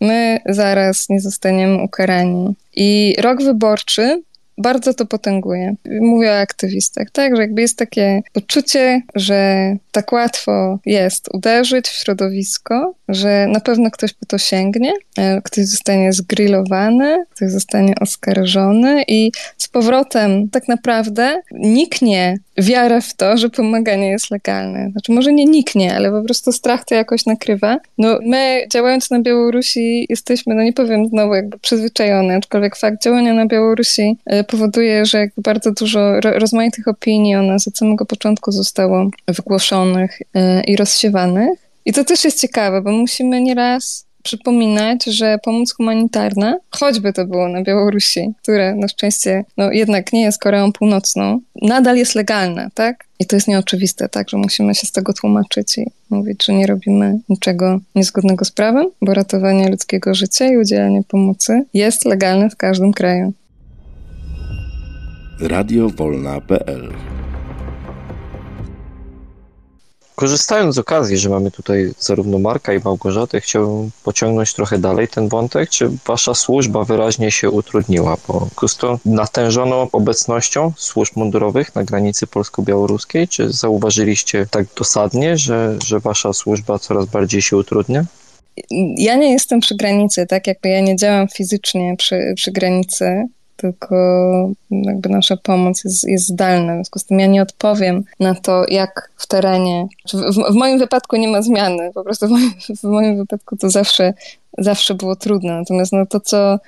my zaraz nie zostaniemy ukarani. I rok wyborczy bardzo to potęguje. Mówię o aktywistach, tak? Że jakby jest takie poczucie, że tak łatwo jest uderzyć w środowisko, że na pewno ktoś po to sięgnie, e, ktoś zostanie zgrillowany, ktoś zostanie oskarżony i z powrotem tak naprawdę niknie wiarę w to, że pomaganie jest legalne. Znaczy może nie niknie, ale po prostu strach to jakoś nakrywa. No my działając na Białorusi jesteśmy, no nie powiem znowu jakby przyzwyczajone, aczkolwiek fakt działania na Białorusi e, powoduje, że jakby bardzo dużo rozmaitych opinii o nas od samego początku zostało wygłoszonych e, i rozsiewanych. I to też jest ciekawe, bo musimy nieraz przypominać, że pomoc humanitarna, choćby to było na Białorusi, które na szczęście no, jednak nie jest Koreą Północną, nadal jest legalna, tak? I to jest nieoczywiste, tak, że musimy się z tego tłumaczyć i mówić, że nie robimy niczego niezgodnego z prawem, bo ratowanie ludzkiego życia i udzielanie pomocy jest legalne w każdym kraju. Radiowolna.pl Korzystając z okazji, że mamy tutaj zarówno Marka i Małgorzatę, chciałbym pociągnąć trochę dalej ten wątek. Czy wasza służba wyraźnie się utrudniła? Bo natężoną obecnością służb mundurowych na granicy polsko-białoruskiej, czy zauważyliście tak dosadnie, że, że wasza służba coraz bardziej się utrudnia? Ja nie jestem przy granicy, tak? Jakby ja nie działam fizycznie przy, przy granicy, tylko jakby nasza pomoc jest, jest zdalna. W związku z tym ja nie odpowiem na to, jak w terenie. W, w moim wypadku nie ma zmiany, po prostu w moim, w moim wypadku to zawsze, zawsze było trudne. Natomiast no, to, co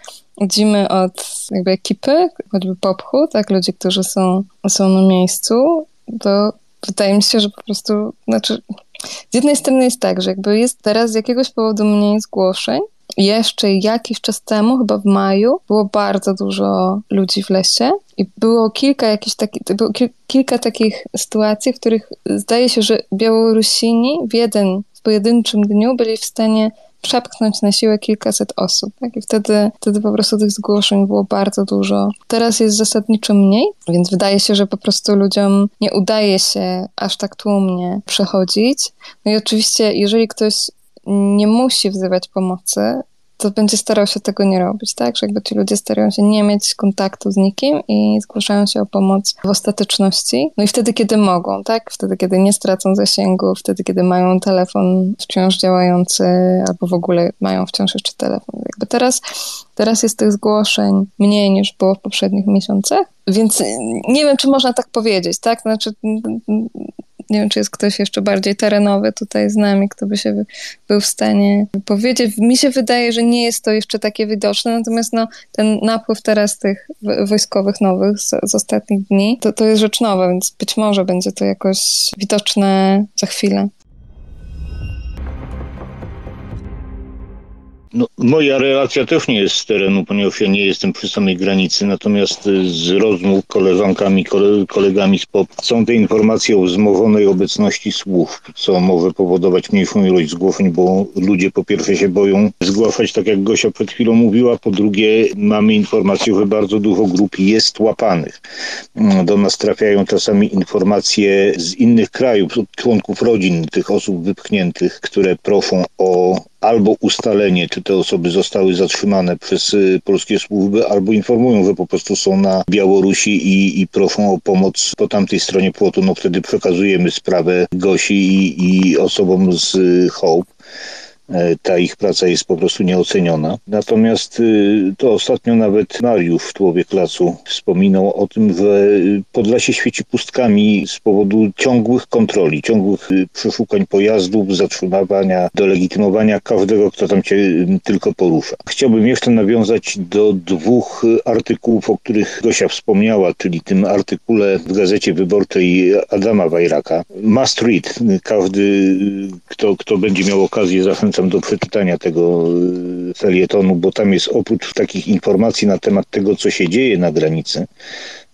widzimy od jakby ekipy, choćby popchu, tak, ludzi, którzy są, są na miejscu, to wydaje mi się, że po prostu, znaczy, z jednej strony jest tak, że jakby jest teraz z jakiegoś powodu mniej zgłoszeń, jeszcze jakiś czas temu, chyba w maju, było bardzo dużo ludzi w lesie i było kilka jakichś takich, było kilka takich sytuacji, w których zdaje się, że Białorusini w jeden w pojedynczym dniu byli w stanie przepchnąć na siłę kilkaset osób. Tak? I wtedy, wtedy po prostu tych zgłoszeń było bardzo dużo. Teraz jest zasadniczo mniej, więc wydaje się, że po prostu ludziom nie udaje się aż tak tłumnie przechodzić. No i oczywiście, jeżeli ktoś nie musi wzywać pomocy, to będzie starał się tego nie robić, tak? Że jakby ci ludzie starają się nie mieć kontaktu z nikim i zgłaszają się o pomoc w ostateczności. No i wtedy, kiedy mogą, tak? Wtedy, kiedy nie stracą zasięgu, wtedy, kiedy mają telefon wciąż działający albo w ogóle mają wciąż jeszcze telefon. Jakby teraz, teraz jest tych zgłoszeń mniej niż było w poprzednich miesiącach, więc nie wiem, czy można tak powiedzieć, tak? Znaczy nie wiem, czy jest ktoś jeszcze bardziej terenowy tutaj z nami, kto by się był w stanie powiedzieć. Mi się wydaje, że nie jest to jeszcze takie widoczne, natomiast no, ten napływ teraz tych wojskowych nowych z, z ostatnich dni, to, to jest rzecz nowa, więc być może będzie to jakoś widoczne za chwilę. No, moja relacja też nie jest z terenu, ponieważ ja nie jestem przy samej granicy, natomiast z rozmów koleżankami, kole, kolegami z POP są te informacje o wzmożonej obecności służb, co może powodować mniejszą ilość zgłoszeń, bo ludzie po pierwsze się boją zgłaszać, tak jak Gosia przed chwilą mówiła, po drugie mamy informację, że bardzo dużo grup jest łapanych. Do nas trafiają czasami informacje z innych krajów, członków rodzin tych osób wypchniętych, które proszą o albo ustalenie, czy te osoby zostały zatrzymane przez y, polskie służby, albo informują, że po prostu są na Białorusi i, i proszą o pomoc po tamtej stronie płotu. No wtedy przekazujemy sprawę Gosi i, i osobom z y, Hope. E, ta ich praca jest po prostu nieoceniona. Natomiast y, to ostatnio nawet Mariusz, człowiek lasu, wspominał o tym, że Podlasie świeci pustkami z powodu ciągłych kontroli, ciągłych y, przeszukań pojazdów, zatrzymywania, dolegitymowania każdego, kto tam cię tylko porusza. Chciałbym jeszcze nawiązać do dwóch artykułów, o których Gosia wspomniała, czyli tym artykule w Gazecie Wyborczej Adama Wajraka. Must read. Każdy, kto, kto będzie miał okazję, zachęcam zachęcam do przeczytania tego y, felietonu, bo tam jest oprócz takich informacji na temat tego, co się dzieje na granicy,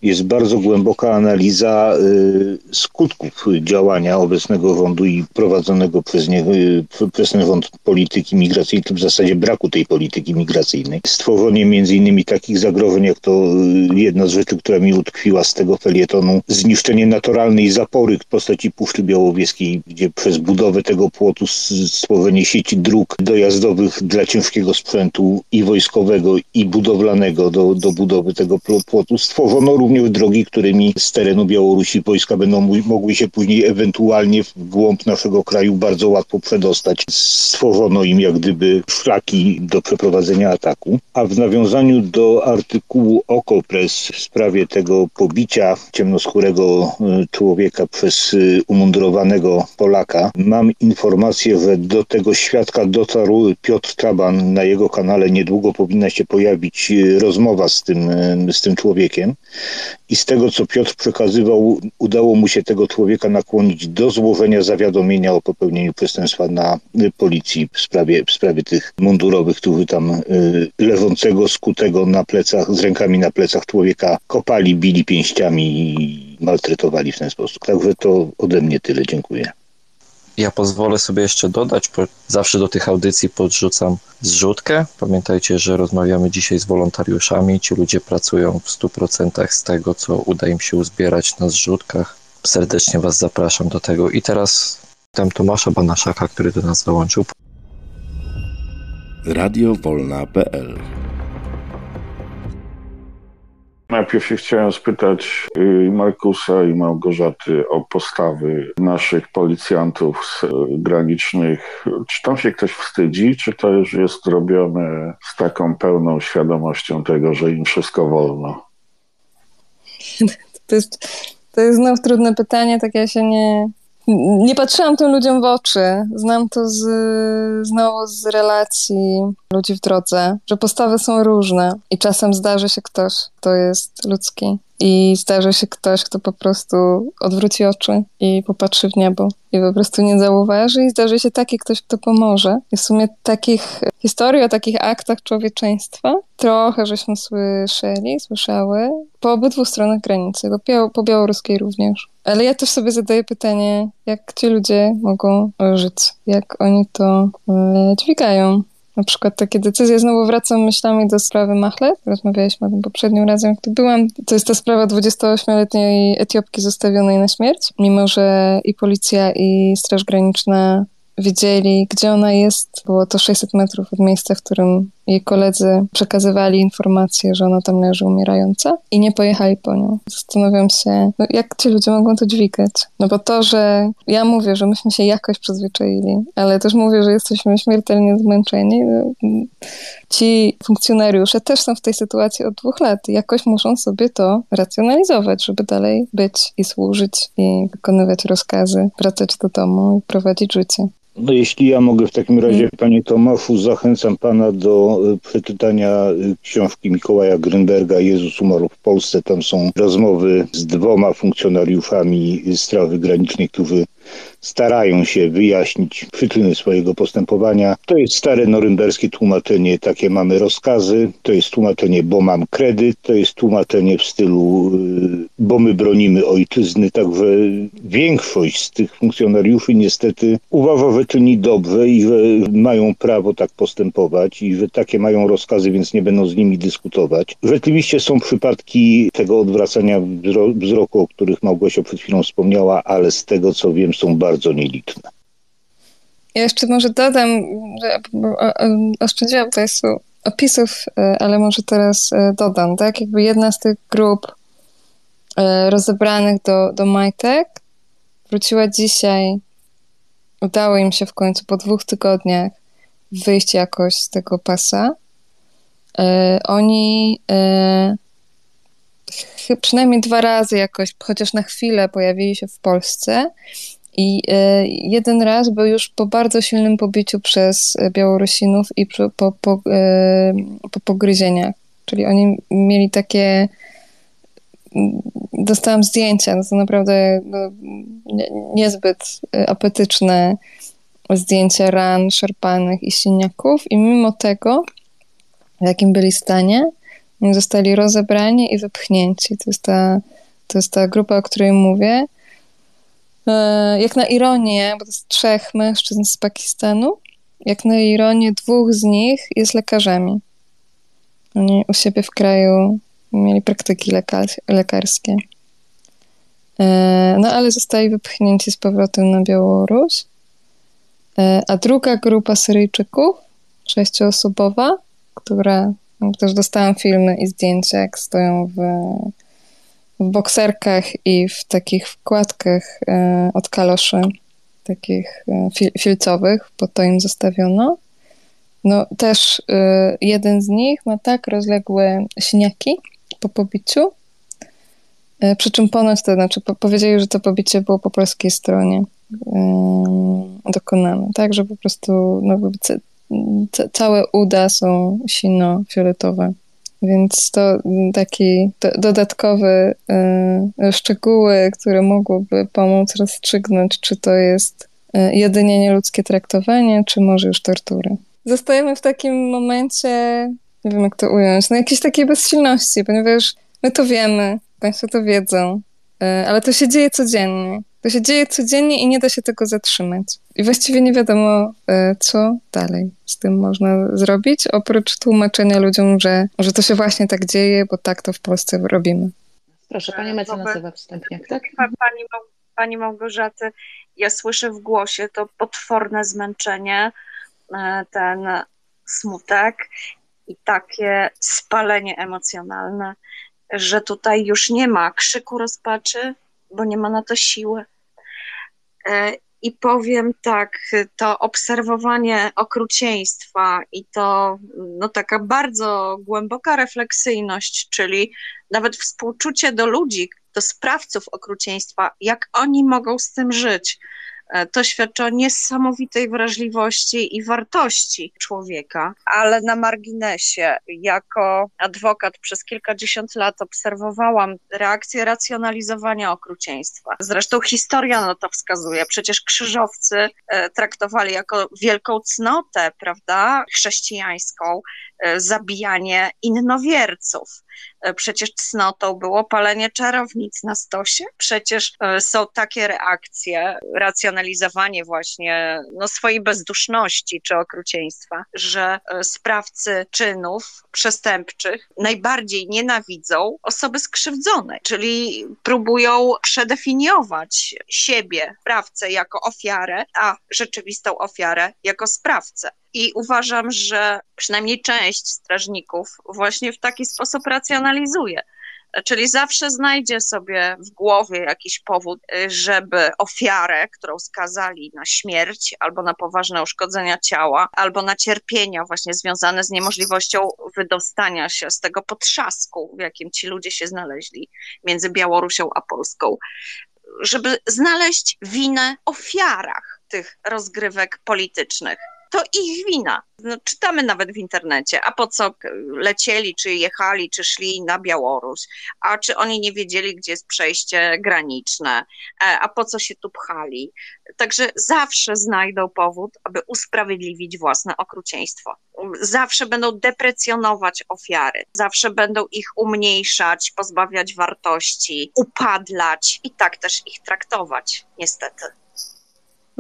jest bardzo głęboka analiza y, skutków działania obecnego rządu i prowadzonego przez, nie, y, przez ten rząd polityki migracyjnej, w zasadzie braku tej polityki migracyjnej. Stworzenie między innymi takich zagrożeń, jak to y, jedna z rzeczy, która mi utkwiła z tego felietonu, zniszczenie naturalnej zapory w postaci Puszczy Białowieskiej, gdzie przez budowę tego płotu stworzenie sieci dróg dojazdowych dla ciężkiego sprzętu i wojskowego i budowlanego do, do budowy tego płotu stworzono również drogi, którymi z terenu Białorusi wojska będą mogły się później ewentualnie w głąb naszego kraju bardzo łatwo przedostać. Stworzono im jak gdyby szlaki do przeprowadzenia ataku. A w nawiązaniu do artykułu Okopres w sprawie tego pobicia ciemnoskórego e, człowieka przez e, umundurowanego Polaka, mam informację, że do tego świadka dotarł Piotr Traban. Na jego kanale niedługo powinna się pojawić e, rozmowa z tym, z tym człowiekiem i z tego, co Piotr przekazywał, udało mu się tego człowieka nakłonić do złożenia zawiadomienia o popełnieniu przestępstwa na policji w sprawie, w sprawie tych mundurowych, którzy tam y, leżącego, skutego na plecach, z rękami na plecach człowieka kopali, bili pięściami i maltretowali w ten sposób. Także to ode mnie tyle. Dziękuję. Ja pozwolę sobie jeszcze dodać, zawsze do tych audycji podrzucam zrzutkę. Pamiętajcie, że rozmawiamy dzisiaj z wolontariuszami. Ci ludzie pracują w 100% z tego, co uda im się uzbierać na zrzutkach. Serdecznie Was zapraszam do tego. I teraz tam Tomasza Banaszaka, który do nas dołączył. Radiowolna.pl Najpierw się chciałem spytać y, Markusa i Małgorzaty o postawy naszych policjantów granicznych. Czy tam się ktoś wstydzi, czy to już jest robione z taką pełną świadomością tego, że im wszystko wolno? To jest, to jest znów trudne pytanie, tak ja się nie, nie patrzyłam tym ludziom w oczy. Znam to z, znowu z relacji ludzi w drodze, że postawy są różne i czasem zdarzy się ktoś, kto jest ludzki i zdarzy się ktoś, kto po prostu odwróci oczy i popatrzy w niebo i po prostu nie zauważy i zdarzy się taki ktoś, kto pomoże. I w sumie takich historii o takich aktach człowieczeństwa trochę żeśmy słyszeli, słyszały po obydwu stronach granicy, po, po białoruskiej również. Ale ja też sobie zadaję pytanie, jak ci ludzie mogą żyć, jak oni to e, dźwigają. Na przykład takie decyzje, znowu wracam myślami do sprawy Machle, rozmawialiśmy o tym poprzednim razem, tu byłam. To jest ta sprawa 28-letniej Etiopki zostawionej na śmierć, mimo że i policja, i Straż Graniczna wiedzieli, gdzie ona jest. Było to 600 metrów od miejsca, w którym jej koledzy przekazywali informację, że ona tam leży umierająca i nie pojechali po nią. Zastanawiam się, no jak ci ludzie mogą to dźwigać? No bo to, że ja mówię, że myśmy się jakoś przyzwyczaili, ale też mówię, że jesteśmy śmiertelnie zmęczeni. No, ci funkcjonariusze też są w tej sytuacji od dwóch lat. Jakoś muszą sobie to racjonalizować, żeby dalej być i służyć i wykonywać rozkazy, wracać do domu i prowadzić życie. No jeśli ja mogę w takim razie, mm. panie Tomaszu, zachęcam pana do e, przeczytania e, książki Mikołaja Grünberga Jezus umarł w Polsce. Tam są rozmowy z dwoma funkcjonariuszami Straży Granicznej, którzy starają się wyjaśnić przyczyny swojego postępowania. To jest stare norymberskie tłumaczenie, takie mamy rozkazy, to jest tłumaczenie, bo mam kredyt, to jest tłumaczenie w stylu, y, bo my bronimy ojczyzny, także większość z tych funkcjonariuszy niestety uważa, że czyni dobrze i że mają prawo tak postępować i że takie mają rozkazy, więc nie będą z nimi dyskutować. Rzeczywiście są przypadki tego odwracania wzroku, o których Małgosia przed chwilą wspomniała, ale z tego co wiem są bardzo nieliczne. Ja jeszcze może dodam, że oszczędziłam Państwu opisów, e, ale może teraz e, dodam, tak? Jakby jedna z tych grup e, rozebranych do, do majtek wróciła dzisiaj, udało im się w końcu po dwóch tygodniach wyjść jakoś z tego pasa. Oni przynajmniej dwa razy jakoś, chociaż na chwilę pojawili się w Polsce i e, jeden raz był już po bardzo silnym pobiciu przez Białorusinów i po, po, e, po pogryzieniach. Czyli oni mieli takie. Dostałam zdjęcia, no to naprawdę no, niezbyt apetyczne zdjęcia ran, szarpanych i siniaków, i mimo tego, w jakim byli stanie, zostali rozebrani i wypchnięci. To jest ta, to jest ta grupa, o której mówię. E, jak na ironię, bo to jest trzech mężczyzn z Pakistanu, jak na ironię dwóch z nich jest lekarzami. Oni u siebie w kraju mieli praktyki lekarskie. E, no ale zostali wypchnięci z powrotem na Białoruś. E, a druga grupa Syryjczyków, sześcioosobowa, która też dostałam filmy i zdjęcia, jak stoją w bokserkach i w takich wkładkach e, od kaloszy, takich e, fil filcowych, bo to im zostawiono. No też e, jeden z nich ma tak rozległe siniaki po pobiciu, przy czym ponoć to znaczy powiedzieli, że to pobicie było po polskiej stronie dokonane, tak, że po prostu no, całe uda są sino-fioletowe. Więc to taki do, dodatkowy y, szczegóły, które mogłyby pomóc rozstrzygnąć, czy to jest y, jedynie nieludzkie traktowanie, czy może już tortury. Zostajemy w takim momencie, nie wiem jak to ująć, no jakiejś takiej bezsilności, ponieważ my to wiemy, Państwo to wiedzą, y, ale to się dzieje codziennie. To się dzieje codziennie i nie da się tego zatrzymać. I właściwie nie wiadomo, e, co dalej z tym można zrobić, oprócz tłumaczenia ludziom, że, że to się właśnie tak dzieje, bo tak to w Polsce robimy. Proszę, Pani mecenasowa wstępniak, tak? Pani, pani Małgorzaty, ja słyszę w głosie to potworne zmęczenie, e, ten smutek i takie spalenie emocjonalne, że tutaj już nie ma krzyku rozpaczy, bo nie ma na to siły. E, I powiem tak, to obserwowanie okrucieństwa i to no, taka bardzo głęboka refleksyjność, czyli nawet współczucie do ludzi, do sprawców okrucieństwa, jak oni mogą z tym żyć, to świadczy o niesamowitej wrażliwości i wartości człowieka, ale na marginesie, jako adwokat przez kilkadziesiąt lat obserwowałam reakcję racjonalizowania okrucieństwa. Zresztą historia na to wskazuje. Przecież krzyżowcy e, traktowali jako wielką cnotę, prawda, chrześcijańską, e, zabijanie innowierców. E, przecież cnotą było palenie czarownic na stosie. Przecież e, są takie reakcje, racjonalizowanie właśnie no, swojej bezduszności czy okrucieństwa, że e, sprawcy czynów przestępczych najbardziej nienawidzą osoby skrzywdzone, czyli próbują przedefiniować siebie, sprawcę, jako ofiarę, a rzeczywistą ofiarę jako sprawcę. I uważam, że przynajmniej część strażników właśnie w taki sposób racjonalizuje. Czyli zawsze znajdzie sobie w głowie jakiś powód, żeby ofiarę, którą skazali na śmierć albo na poważne uszkodzenia ciała, albo na cierpienia właśnie związane z niemożliwością wydostania się z tego potrzasku, w jakim ci ludzie się znaleźli między Białorusią a Polską, żeby znaleźć winę ofiarach tych rozgrywek politycznych to ich wina. No, czytamy nawet w internecie, a po co lecieli, czy jechali, czy szli na Białoruś, a czy oni nie wiedzieli, gdzie jest przejście graniczne, e, a po co się tu pchali. Także zawsze znajdą powód, aby usprawiedliwić własne okrucieństwo. Zawsze będą deprecjonować ofiary, zawsze będą ich umniejszać, pozbawiać wartości, upadlać i tak też ich traktować, niestety.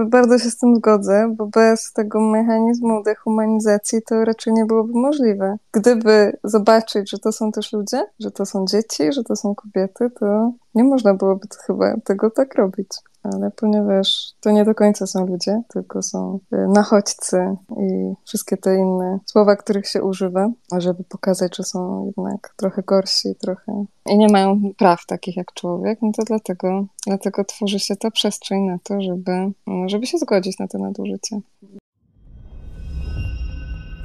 Bardzo się z tym zgodzę, bo bez tego mechanizmu dehumanizacji to raczej nie byłoby możliwe. Gdyby zobaczyć, że to są też ludzie, że to są dzieci, że to są kobiety, to nie można byłoby chyba tego tak robić ale ponieważ to nie do końca są ludzie, tylko są y, nachodźcy i wszystkie te inne słowa, których się używa, żeby pokazać, że są jednak trochę gorsi, trochę i nie mają praw takich jak człowiek, no to dlatego, dlatego tworzy się ta przestrzeń na to, żeby, żeby się zgodzić na to nadużycie.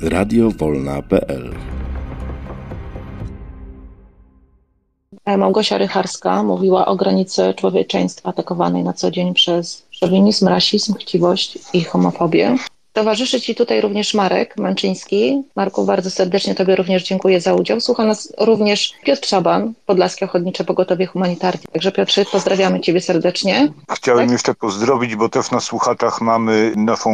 Radio Wolna.pl Małgosia Rycharska mówiła o granicy człowieczeństwa atakowanej na co dzień przez szowinizm, rasizm, chciwość i homofobię. Towarzyszy Ci tutaj również Marek Manczyński. Marku, bardzo serdecznie Tobie również dziękuję za udział. Słucha nas również Piotr Czaban, Podlaskie Ochotnicze Pogotowie Humanitarne. Także Piotrze, pozdrawiamy Ciebie serdecznie. Chciałem tak? jeszcze pozdrowić, bo też na słuchatach mamy naszą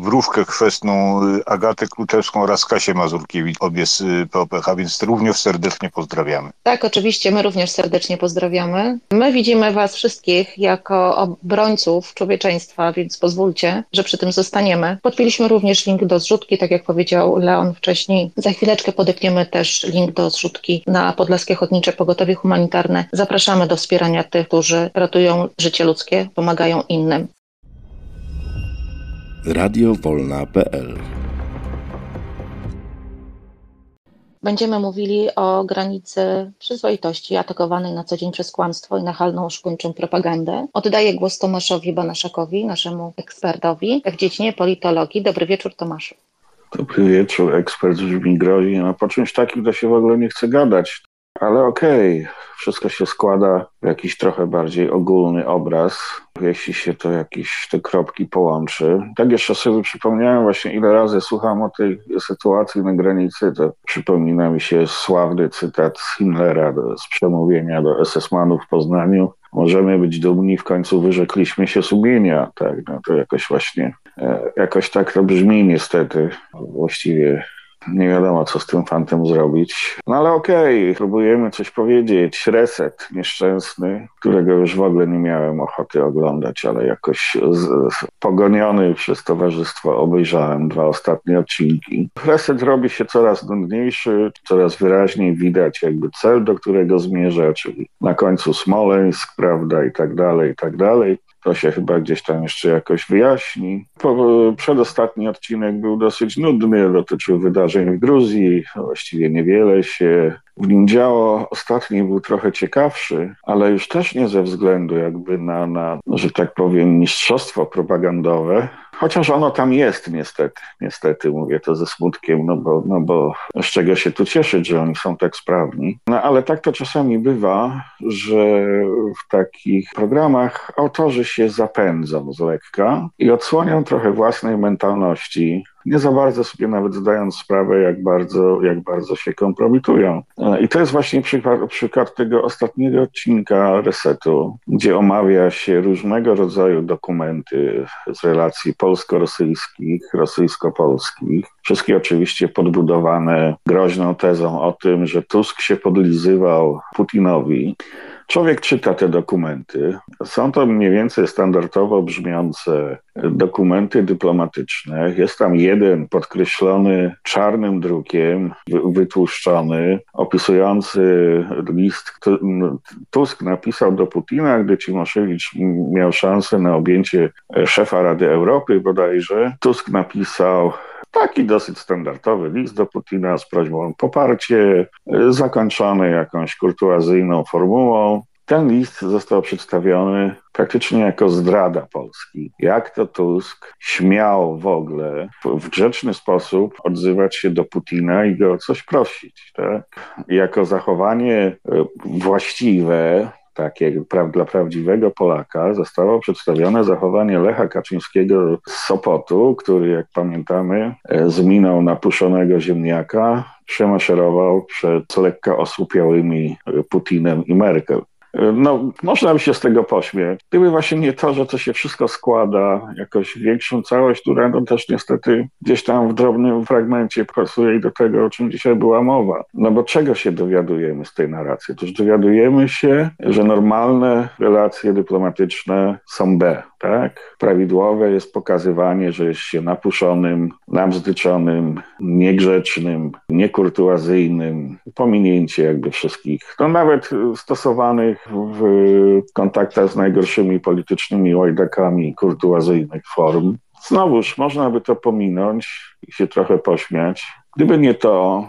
wróżkę chwestną Agatę Kluczewską oraz Kasię Mazurkiewicz, obie z POPH, więc również serdecznie pozdrawiamy. Tak, oczywiście, my również serdecznie pozdrawiamy. My widzimy Was wszystkich jako obrońców człowieczeństwa, więc pozwólcie, że przy tym zostaniemy. Pod Podpięliśmy również link do zrzutki, tak jak powiedział Leon wcześniej. Za chwileczkę podepniemy też link do zrzutki na Podlaskie Chodnicze Pogotowie Humanitarne. Zapraszamy do wspierania tych, którzy ratują życie ludzkie, pomagają innym. Radio Wolna.pl Będziemy mówili o granicy przyzwoitości atakowanej na co dzień przez kłamstwo i nachalną oszkuńczą propagandę. Oddaję głos Tomaszowi Banaszakowi, naszemu ekspertowi w dziedzinie politologii. Dobry wieczór, Tomaszu. Dobry wieczór, ekspert brzmi grozi. No, po czymś takim to się w ogóle nie chce gadać. Ale okej, okay, wszystko się składa w jakiś trochę bardziej ogólny obraz, jeśli się to jakieś te kropki połączy. Tak jeszcze sobie przypomniałem właśnie, ile razy słucham o tej sytuacji na granicy, to przypomina mi się sławny cytat Himmlera do, z przemówienia do SS-manów w Poznaniu. Możemy być dumni, w końcu wyrzekliśmy się sumienia. Tak, no to jakoś właśnie, e, jakoś tak to brzmi niestety. Właściwie nie wiadomo, co z tym fantem zrobić. No ale okej, okay, próbujemy coś powiedzieć. Reset nieszczęsny, którego już w ogóle nie miałem ochoty oglądać, ale jakoś z, z, pogoniony przez towarzystwo obejrzałem dwa ostatnie odcinki. Reset robi się coraz nudniejszy, coraz wyraźniej widać jakby cel, do którego zmierza, czyli na końcu Smoleńsk, prawda, i tak dalej, i tak dalej. To się chyba gdzieś tam jeszcze jakoś wyjaśni. Przedostatni odcinek był dosyć nudny, dotyczył wydarzeń w Gruzji. Właściwie niewiele się w nim działo. Ostatni był trochę ciekawszy, ale już też nie ze względu jakby na, na że tak powiem, mistrzostwo propagandowe, Chociaż ono tam jest niestety, niestety mówię to ze smutkiem, no bo, no bo z czego się tu cieszyć, że oni są tak sprawni. No ale tak to czasami bywa, że w takich programach autorzy się zapędzą z lekka i odsłonią trochę własnej mentalności, nie za bardzo sobie nawet zdając sprawę, jak bardzo, jak bardzo się kompromitują. E, I to jest właśnie przykład, przykład tego ostatniego odcinka Resetu, gdzie omawia się różnego rodzaju dokumenty z relacji polsko-rosyjskich, rosyjsko-polskich. Wszystkie oczywiście podbudowane groźną tezą o tym, że Tusk się podlizywał Putinowi. Człowiek czyta te dokumenty. Są to mniej więcej standardowo brzmiące dokumenty dyplomatyczne. Jest tam jeden podkreślony czarnym drukiem, wytłuszczony, opisujący list. Tusk napisał do Putina, gdy Cimoszewicz miał szansę na objęcie szefa Rady Europy bodajże. Tusk napisał Taki dosyć standardowy list do Putina z prośbą o poparcie, zakończony jakąś kurtuazyjną formułą. Ten list został przedstawiony praktycznie jako zdrada Polski. Jak to Tusk śmiał w ogóle w grzeczny sposób odzywać się do Putina i go o coś prosić. Tak? Jako zachowanie e, właściwe, takie pra, dla prawdziwego Polaka zostało przedstawione zachowanie Lecha Kaczyńskiego z Sopotu, który, jak pamiętamy, e, z miną napuszonego ziemniaka przemaszerował przed lekko osłupiałymi Putinem i Merkel. No, można by się z tego pośmiać. Gdyby właśnie nie to, że to się wszystko składa jakoś większą całość, która no też niestety gdzieś tam w drobnym fragmencie pasuje i do tego, o czym dzisiaj była mowa. No bo czego się dowiadujemy z tej narracji? Otóż dowiadujemy się, że normalne relacje dyplomatyczne są B, tak? Prawidłowe jest pokazywanie, że jest się napuszonym, nabzdyczonym, niegrzecznym, niekurtuazyjnym, pominięcie jakby wszystkich, no nawet stosowanych w kontaktach z najgorszymi politycznymi łajdakami kurtuazyjnych form. Znowuż można by to pominąć i się trochę pośmiać, Gdyby nie to,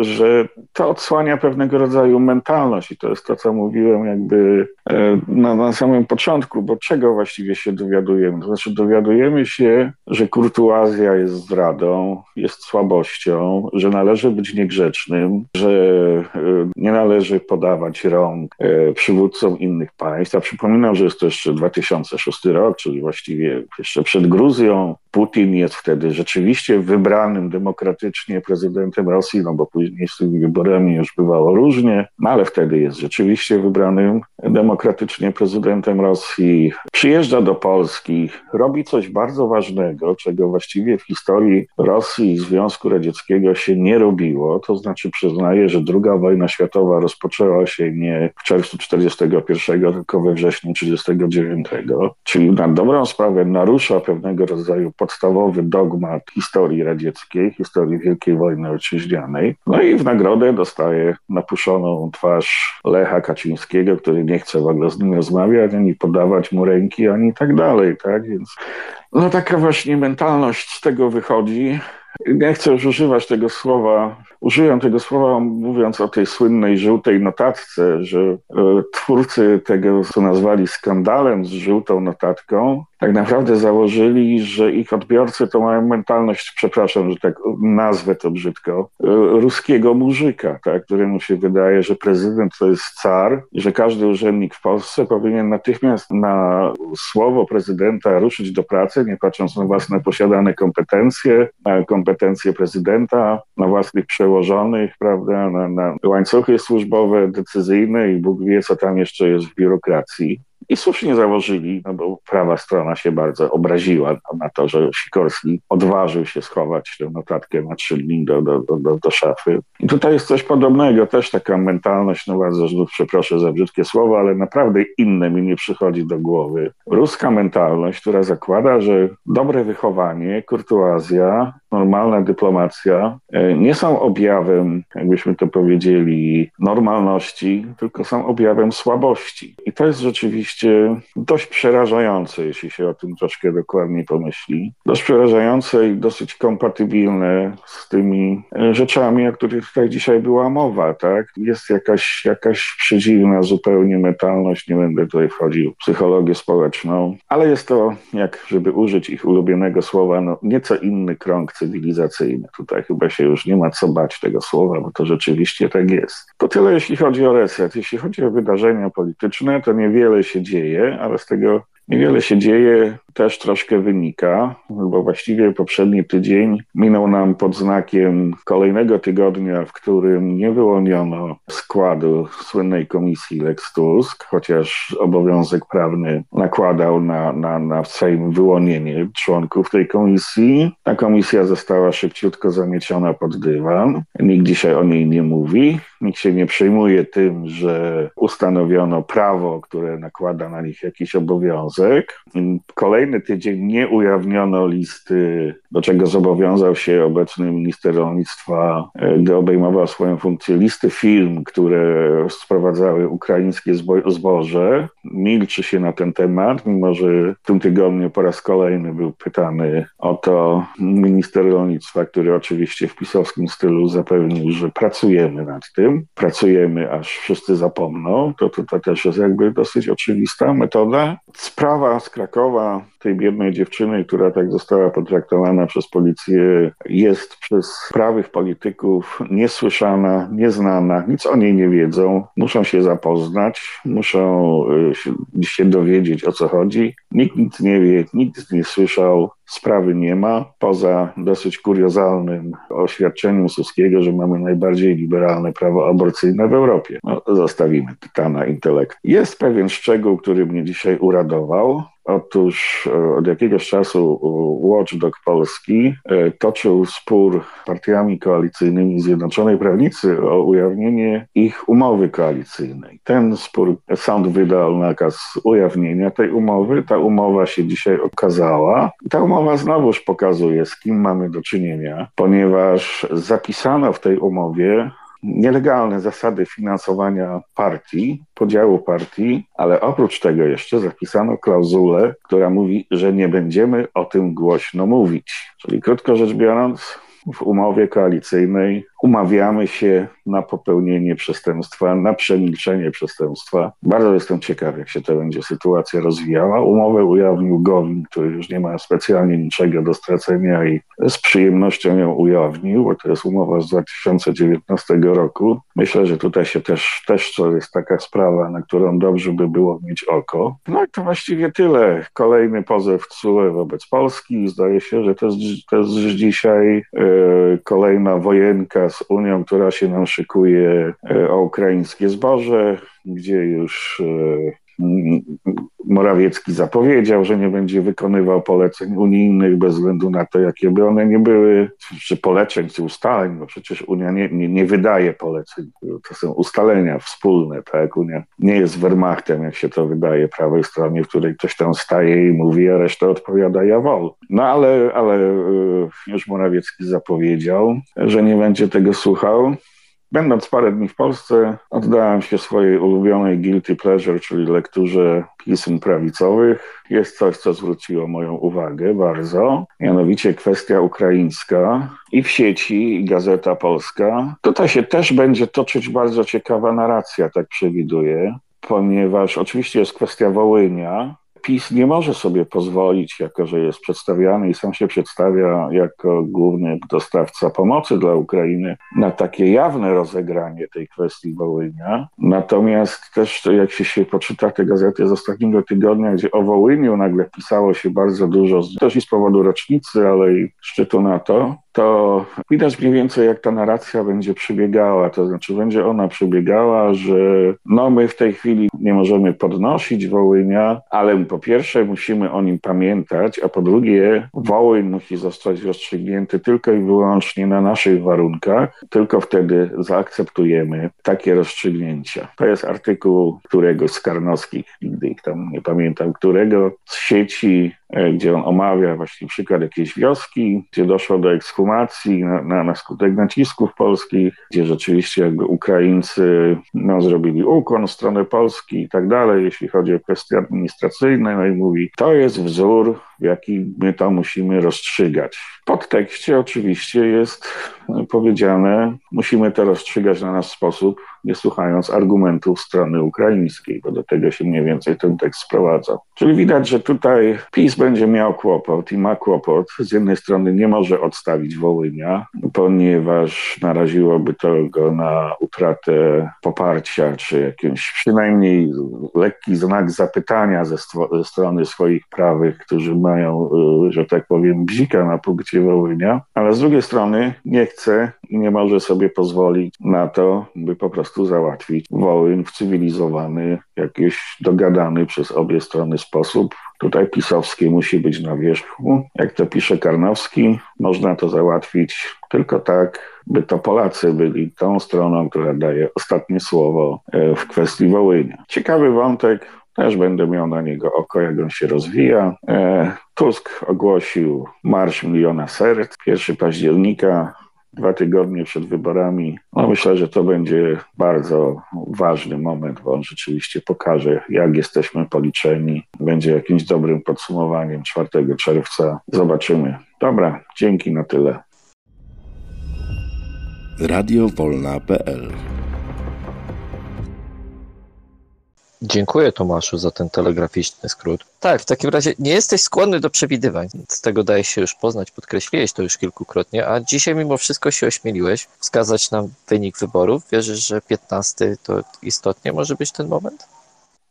że to odsłania pewnego rodzaju mentalność i to jest to, co mówiłem jakby e, na, na samym początku, bo czego właściwie się dowiadujemy? To znaczy dowiadujemy się, że kurtuazja jest zdradą, jest słabością, że należy być niegrzecznym, że e, nie należy podawać rąk e, przywódcom innych państw. A przypominam, że jest to jeszcze 2006 rok, czyli właściwie jeszcze przed Gruzją. Putin jest wtedy rzeczywiście wybranym demokratycznie prezydentem Rosji, no bo później z tymi wyborami już bywało różnie, no ale wtedy jest rzeczywiście wybranym demokratycznie prezydentem Rosji. Przyjeżdża do Polski, robi coś bardzo ważnego, czego właściwie w historii Rosji i Związku Radzieckiego się nie robiło, to znaczy przyznaje, że II wojna światowa rozpoczęła się nie w czerwcu 1941, tylko we wrześniu 1939, czyli na dobrą sprawę narusza pewnego rodzaju podstawowy dogmat historii radzieckiej, historii Wielkiej wojny ojczyźnianej. No i w nagrodę dostaje napuszoną twarz Lecha Kaczyńskiego, który nie chce w ogóle z nim rozmawiać, ani podawać mu ręki, ani tak dalej, tak? Więc no taka właśnie mentalność z tego wychodzi. Nie chcę już używać tego słowa, użyłem tego słowa mówiąc o tej słynnej żółtej notatce, że e, twórcy tego, co nazwali skandalem z żółtą notatką, tak naprawdę założyli, że ich odbiorcy to mają mentalność, przepraszam, że tak nazwę to brzydko, e, ruskiego murzyka, tak, któremu się wydaje, że prezydent to jest car i że każdy urzędnik w Polsce powinien natychmiast na słowo prezydenta ruszyć do pracy, nie patrząc na własne posiadane kompetencje, na kompetencje prezydenta, na własnych przełożonych, prawda, na, na łańcuchy służbowe, decyzyjne i Bóg wie, co tam jeszcze jest w biurokracji. I słusznie założyli, no bo prawa strona się bardzo obraziła na to, że Sikorski odważył się schować tę notatkę na trzy dni do, do, do, do szafy. I tutaj jest coś podobnego, też taka mentalność, no bardzo znów przeproszę za brzydkie słowo, ale naprawdę inne mi nie przychodzi do głowy. Ruska mentalność, która zakłada, że dobre wychowanie, kurtuazja, normalna dyplomacja e, nie są objawem, jakbyśmy to powiedzieli, normalności, tylko są objawem słabości. I to jest rzeczywiście dość przerażające, jeśli się o tym troszkę dokładniej pomyśli. Dość przerażające i dosyć kompatybilne z tymi e, rzeczami, o których tutaj dzisiaj była mowa, tak? Jest jakaś, jakaś przedziwna zupełnie mentalność, nie będę tutaj wchodził w psychologię społeczną, ale jest to, jak żeby użyć ich ulubionego słowa, no, nieco inny krąg cywilizacyjny. Tutaj chyba się już nie ma co bać tego słowa, bo to rzeczywiście tak jest. To tyle, jeśli chodzi o reset. Jeśli chodzi o wydarzenia polityczne, to niewiele się dzieje, ale z tego Niewiele się dzieje, też troszkę wynika, bo właściwie poprzedni tydzień minął nam pod znakiem kolejnego tygodnia, w którym nie wyłoniono składu słynnej komisji Lex Tusk, chociaż obowiązek prawny nakładał na, na, na Sejm wyłonienie członków tej komisji. Ta komisja została szybciutko zamieciona pod dywan. Nikt dzisiaj o niej nie mówi. Nikt się nie przejmuje tym, że ustanowiono prawo, które nakłada na nich jakiś obowiązek. Kolejny tydzień nie ujawniono listy, do czego zobowiązał się obecny minister rolnictwa, e, gdy obejmował swoją funkcję, listy firm, które sprowadzały ukraińskie zboże. Milczy się na ten temat, mimo że w tym tygodniu po raz kolejny był pytany o to minister rolnictwa, który oczywiście w pisowskim stylu zapewnił, że pracujemy nad tym pracujemy, aż wszyscy zapomną, to, to, to też jest jakby dosyć oczywista metoda. Sprawa z Krakowa tej biednej dziewczyny, która tak została potraktowana przez policję, jest przez prawych polityków niesłyszana, nieznana, nic o niej nie wiedzą, muszą się zapoznać, muszą y, się dowiedzieć o co chodzi. Nikt nic nie wie, nikt nie słyszał, sprawy nie ma, poza dosyć kuriozalnym oświadczeniem Suskiego, że mamy najbardziej liberalne prawo aborcyjne w Europie. No, zostawimy tytana intelekt. Jest pewien szczegół, który mnie dzisiaj uradował. Otóż e, od jakiegoś czasu Watchdog Polski e, toczył spór partiami koalicyjnymi Zjednoczonej Prawnicy o ujawnienie ich umowy koalicyjnej. Ten spór, sąd wydał nakaz ujawnienia tej umowy. Ta umowa się dzisiaj okazała. Ta umowa znowuż pokazuje, z kim mamy do czynienia, ponieważ zapisano w tej umowie nielegalne zasady finansowania partii, podziału partii, ale oprócz tego jeszcze zapisano klauzulę, która mówi, że nie będziemy o tym głośno mówić. Czyli krótko rzecz biorąc, w umowie koalicyjnej umawiamy się na popełnienie przestępstwa, na przemilczenie przestępstwa. Bardzo jestem ciekaw, jak się to będzie sytuacja rozwijała. Umowę ujawnił Gowin, który już nie ma specjalnie niczego do stracenia i z przyjemnością ją ujawnił, bo to jest umowa z 2019 roku. Myślę, że tutaj się też, też to jest taka sprawa, na którą dobrze by było mieć oko. No i to właściwie tyle. Kolejny pozew CUE wobec Polski. Zdaje się, że to jest, to jest dzisiaj yy, kolejna wojenka z Unią, która się nam szykuje e, o ukraińskie zboże, gdzie już e, Morawiecki zapowiedział, że nie będzie wykonywał poleceń unijnych bez względu na to, jakie by one nie były, czy poleceń, czy ustaleń, bo przecież Unia nie, nie, nie wydaje poleceń. To są ustalenia wspólne, tak? Unia nie jest Wehrmachtem, jak się to wydaje prawej stronie, w której ktoś tam staje i mówi, a reszta odpowiada ja wol. No ale, ale e, już Morawiecki zapowiedział, że nie będzie tego słuchał. Będąc parę dni w Polsce, oddałem się swojej ulubionej guilty pleasure, czyli lekturze pism prawicowych. Jest coś, co zwróciło moją uwagę bardzo, mianowicie kwestia ukraińska i w sieci, i Gazeta Polska. Tutaj się też będzie toczyć bardzo ciekawa narracja, tak przewiduję, ponieważ oczywiście jest kwestia Wołynia, PiS nie może sobie pozwolić, jako że jest przedstawiany i sam się przedstawia jako główny dostawca pomocy dla Ukrainy, na takie jawne rozegranie tej kwestii Wołynia. Natomiast też, jak się, się poczyta te gazety z ostatniego tygodnia, gdzie o Wołyniu nagle pisało się bardzo dużo, też i z powodu rocznicy, ale i szczytu NATO, to widać mniej więcej, jak ta narracja będzie przebiegała. To znaczy, będzie ona przebiegała, że no, my w tej chwili nie możemy podnosić Wołynia, ale po pierwsze musimy o nim pamiętać, a po drugie, Wołyń musi zostać rozstrzygnięty tylko i wyłącznie na naszych warunkach. Tylko wtedy zaakceptujemy takie rozstrzygnięcia. To jest artykuł któregoś z Karnowskich, nigdy ich tam nie pamiętam którego, z sieci E, gdzie on omawia właśnie przykład jakiejś wioski, gdzie doszło do ekshumacji na, na, na skutek nacisków polskich, gdzie rzeczywiście jakby Ukraińcy no, zrobili ukłon w stronę Polski i tak dalej, jeśli chodzi o kwestie administracyjne, no i mówi, to jest wzór, jaki my to musimy rozstrzygać. W podtekście oczywiście jest powiedziane, musimy to rozstrzygać na nasz sposób, nie słuchając argumentów strony ukraińskiej, bo do tego się mniej więcej ten tekst sprowadza. Czyli widać, że tutaj PiS będzie miał kłopot i ma kłopot. Z jednej strony nie może odstawić Wołynia, ponieważ naraziłoby to go na utratę poparcia, czy jakimś przynajmniej lekki znak zapytania ze, ze strony swoich prawych, którzy mają, y, że tak powiem, bzika na punkcie Wołynia, ale z drugiej strony nie chce nie może sobie pozwolić na to, by po prostu załatwić Wołyń w cywilizowany, jakiś dogadany przez obie strony sposób. Tutaj pisowski musi być na wierzchu. Jak to pisze Karnowski, można to załatwić tylko tak, by to Polacy byli tą stroną, która daje ostatnie słowo e, w kwestii Wołynia. Ciekawy wątek, też będę miał na niego oko, jak on się rozwija. E, Tusk ogłosił Marsz Miliona Serc 1 października dwa tygodnie przed wyborami. No myślę, że to będzie bardzo ważny moment, bo on rzeczywiście pokaże, jak jesteśmy policzeni. Będzie jakimś dobrym podsumowaniem 4 czerwca. Zobaczymy. Dobra, dzięki na tyle. Radio Wolna.pl Dziękuję Tomaszu za ten telegraficzny skrót. Tak, w takim razie nie jesteś skłonny do przewidywań. Z tego daje się już poznać, podkreśliłeś to już kilkukrotnie, a dzisiaj mimo wszystko się ośmieliłeś wskazać nam wynik wyborów. Wierzysz, że 15 to istotnie może być ten moment?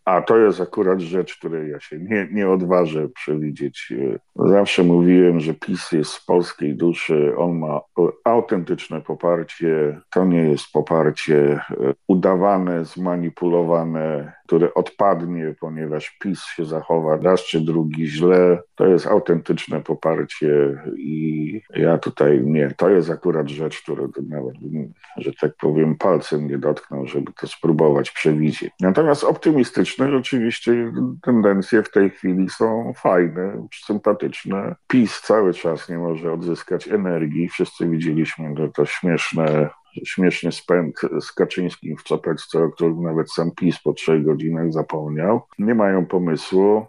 A to jest akurat rzecz, której ja się nie, nie odważę przewidzieć. Zawsze mówiłem, że PiS jest z polskiej duszy, on ma autentyczne poparcie. To nie jest poparcie udawane, zmanipulowane, które odpadnie, ponieważ PiS się zachowa raz czy drugi źle. To jest autentyczne poparcie i ja tutaj nie. To jest akurat rzecz, którą nawet, że tak powiem, palcem nie dotknął, żeby to spróbować przewidzieć. Natomiast optymistyczne oczywiście tendencje w tej chwili są fajne, sympatyczne. PiS cały czas nie może odzyskać energii. Wszyscy widzieliśmy to, to śmieszne śmieszny spęd z Kaczyńskim w czapeczce, o którym nawet sam PiS po trzech godzinach zapomniał. Nie mają pomysłu,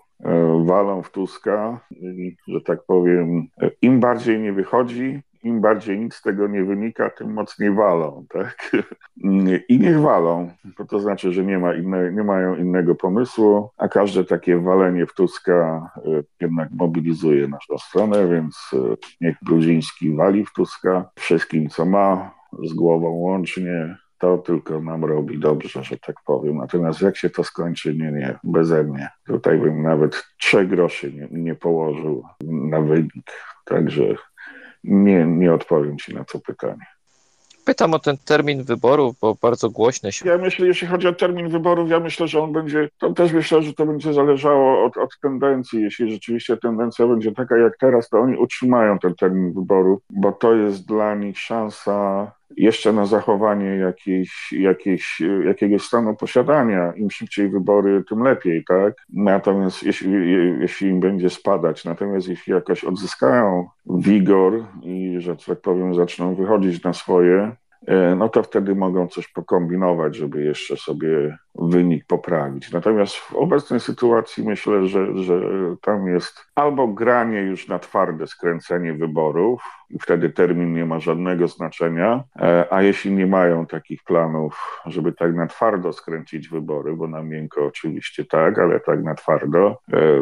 walą w Tuska i, że tak powiem, im bardziej nie wychodzi, im bardziej nic z tego nie wynika, tym mocniej walą, tak? I niech walą, bo to znaczy, że nie, ma inne, nie mają innego pomysłu, a każde takie walenie w Tuska jednak mobilizuje naszą stronę, więc niech Brudziński wali w Tuska wszystkim, co ma, z głową łącznie, to tylko nam robi dobrze, że tak powiem. Natomiast jak się to skończy, nie, nie, beze mnie. Tutaj bym nawet trzech groszy nie, nie położył na wynik. Także nie, nie odpowiem Ci na to pytanie. Pytam o ten termin wyborów, bo bardzo głośne się. Ja myślę, jeśli chodzi o termin wyborów, ja myślę, że on będzie, to też myślę, że to będzie zależało od, od tendencji. Jeśli rzeczywiście tendencja będzie taka jak teraz, to oni utrzymają ten termin wyborów, bo to jest dla nich szansa jeszcze na zachowanie jakiejś, jakiejś, jakiegoś stanu posiadania. Im szybciej wybory, tym lepiej, tak? Natomiast jeśli, jeśli im będzie spadać, natomiast jeśli jakoś odzyskają wigor i, że tak powiem, zaczną wychodzić na swoje, no to wtedy mogą coś pokombinować, żeby jeszcze sobie wynik poprawić. Natomiast w obecnej sytuacji myślę, że, że tam jest albo granie już na twarde skręcenie wyborów, wtedy termin nie ma żadnego znaczenia, a jeśli nie mają takich planów, żeby tak na twardo skręcić wybory, bo na miękko oczywiście tak, ale tak na twardo,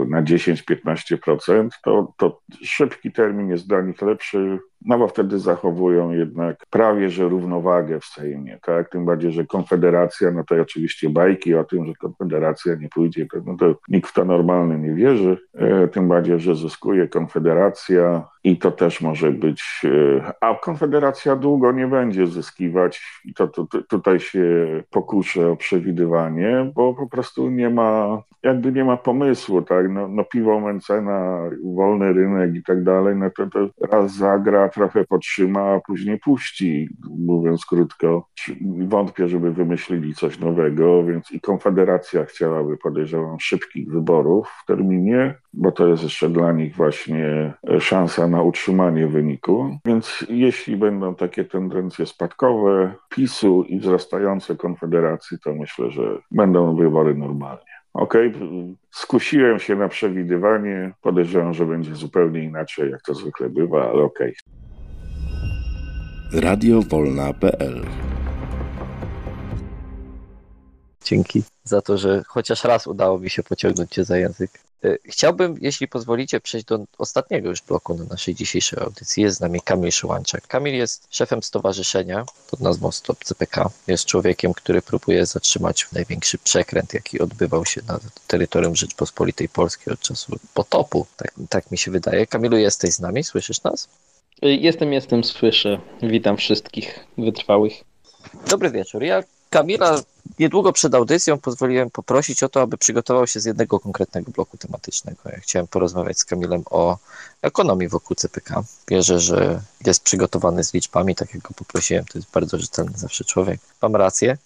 na 10-15%, to, to szybki termin jest dla nich lepszy, no bo wtedy zachowują jednak prawie, że równowagę w Sejmie, tak? Tym bardziej, że Konfederacja, no to oczywiście bajki o tym, że Konfederacja nie pójdzie, no to nikt w to normalny nie wierzy, e, tym bardziej, że zyskuje Konfederacja i to też może być, e, a Konfederacja długo nie będzie zyskiwać i to, to, to tutaj się pokuszę o przewidywanie, bo po prostu nie ma, jakby nie ma pomysłu, tak? No, no piwo Mencena, wolny rynek i tak dalej, no to, to raz zagra, trochę potrzyma, a później puści, mówiąc krótko. Wątpię, żeby wymyślili coś nowego, więc i Konfederacja chciałaby, podejrzewam, szybkich wyborów w terminie, bo to jest jeszcze dla nich właśnie szansa na utrzymanie wyniku. Więc jeśli będą takie tendencje spadkowe PiSu i wzrastające Konfederacji, to myślę, że będą wybory normalnie. Okej, okay. skusiłem się na przewidywanie. Podejrzewam, że będzie zupełnie inaczej, jak to zwykle bywa, ale okej. Okay. Radiowolna.pl Dzięki za to, że chociaż raz udało mi się pociągnąć Cię za język. Chciałbym, jeśli pozwolicie, przejść do ostatniego już bloku na naszej dzisiejszej audycji. Jest z nami Kamil Szyłanczak. Kamil jest szefem stowarzyszenia pod nazwą Stop CPK. Jest człowiekiem, który próbuje zatrzymać największy przekręt, jaki odbywał się na terytorium Rzeczpospolitej Polskiej od czasu potopu. Tak, tak mi się wydaje. Kamilu, jesteś z nami? Słyszysz nas? Jestem, jestem, słyszę. Witam wszystkich wytrwałych. Dobry wieczór. Ja Kamila niedługo przed audycją pozwoliłem poprosić o to, aby przygotował się z jednego konkretnego bloku tematycznego. Ja chciałem porozmawiać z Kamilem o ekonomii wokół CPK. Wierzę, że jest przygotowany z liczbami, tak jak go poprosiłem. To jest bardzo rzetelny zawsze człowiek. Mam rację?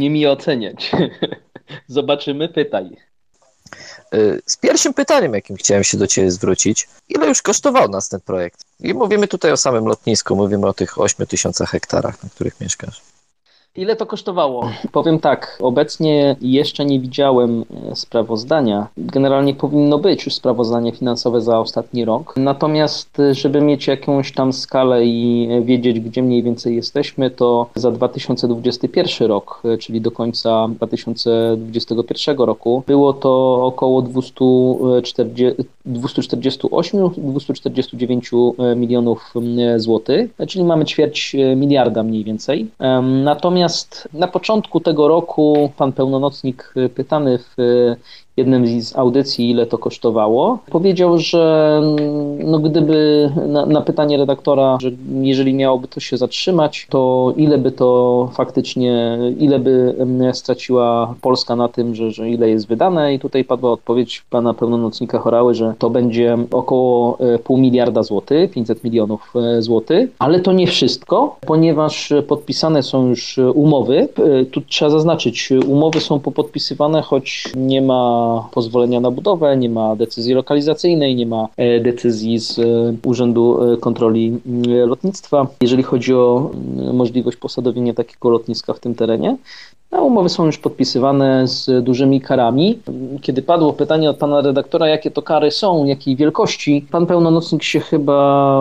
Nie mi oceniać. Zobaczymy, pytaj. Z pierwszym pytaniem, jakim chciałem się do Ciebie zwrócić, ile już kosztował nas ten projekt? I mówimy tutaj o samym lotnisku, mówimy o tych 8 tysiącach hektarach, na których mieszkasz. Ile to kosztowało? Powiem tak, obecnie jeszcze nie widziałem e, sprawozdania. Generalnie powinno być już sprawozdanie finansowe za ostatni rok. Natomiast, e, żeby mieć jakąś tam skalę i wiedzieć, gdzie mniej więcej jesteśmy, to za 2021 rok, e, czyli do końca 2021 roku, było to około 240, 248-249 milionów złotych, czyli mamy ćwierć miliarda mniej więcej. Natomiast Natomiast na początku tego roku pan pełnomocnik pytany w jednym z audycji, ile to kosztowało, powiedział, że no gdyby na, na, pytanie redaktora, że jeżeli miałoby to się zatrzymać, to ile by to faktycznie, ile by straciła Polska na tym, że, że ile jest wydane i tutaj padła odpowiedź pana pełnomocnika Chorały, że to będzie około e, pół miliarda złotych, 500 milionów e, złotych, ale to nie wszystko, ponieważ podpisane są już umowy. E, tu trzeba zaznaczyć, umowy są popodpisywane, choć nie ma pozwolenia na budowę, nie ma decyzji lokalizacyjnej, nie ma e, decyzji z e, Urzędu e, Kontroli Lotnictwa, jeżeli chodzi o możliwość posadowienia takiego lotniska w tym terenie. No, umowy są już podpisywane z dużymi karami. Kiedy padło pytanie od pana redaktora, jakie to kary są, jakiej wielkości, pan pełnomocnik się chyba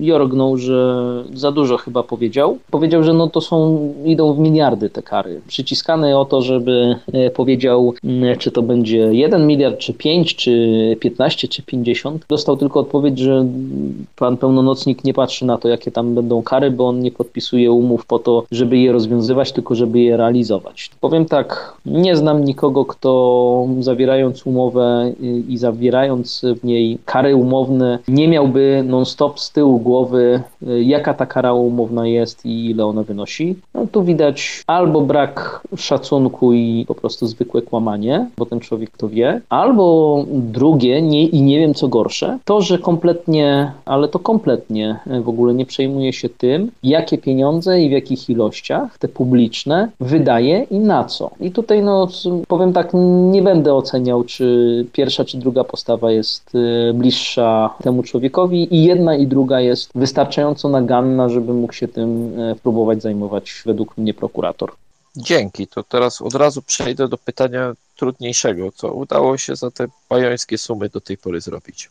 jorgnął, że za dużo chyba powiedział. Powiedział, że no to są, idą w miliardy te kary. Przyciskany o to, żeby e, powiedział, czy to będzie 1 miliard, czy 5, czy 15, czy 50. Dostał tylko odpowiedź, że pan pełnomocnik nie patrzy na to, jakie tam będą kary, bo on nie podpisuje umów po to, żeby je rozwiązywać, tylko żeby je realizować. Powiem tak, nie znam nikogo, kto zawierając umowę i zawierając w niej kary umowne, nie miałby non-stop z tyłu głowy, jaka ta kara umowna jest i ile ona wynosi. No, tu widać albo brak szacunku i po prostu zwykłe kłamanie, bo ten człowiek to wie, albo drugie, nie, i nie wiem co gorsze, to, że kompletnie, ale to kompletnie w ogóle nie przejmuje się tym, jakie pieniądze i w jakich ilościach te publiczne wydaje i na co. I tutaj no, powiem tak, nie będę oceniał, czy pierwsza czy druga postawa jest y, bliższa temu człowiekowi i jedna i druga jest wystarczająco naganna, żeby mógł się tym y, próbować zajmować według mnie prokurator. Dzięki. To teraz od razu przejdę do pytania trudniejszego. Co udało się za te bajońskie sumy do tej pory zrobić?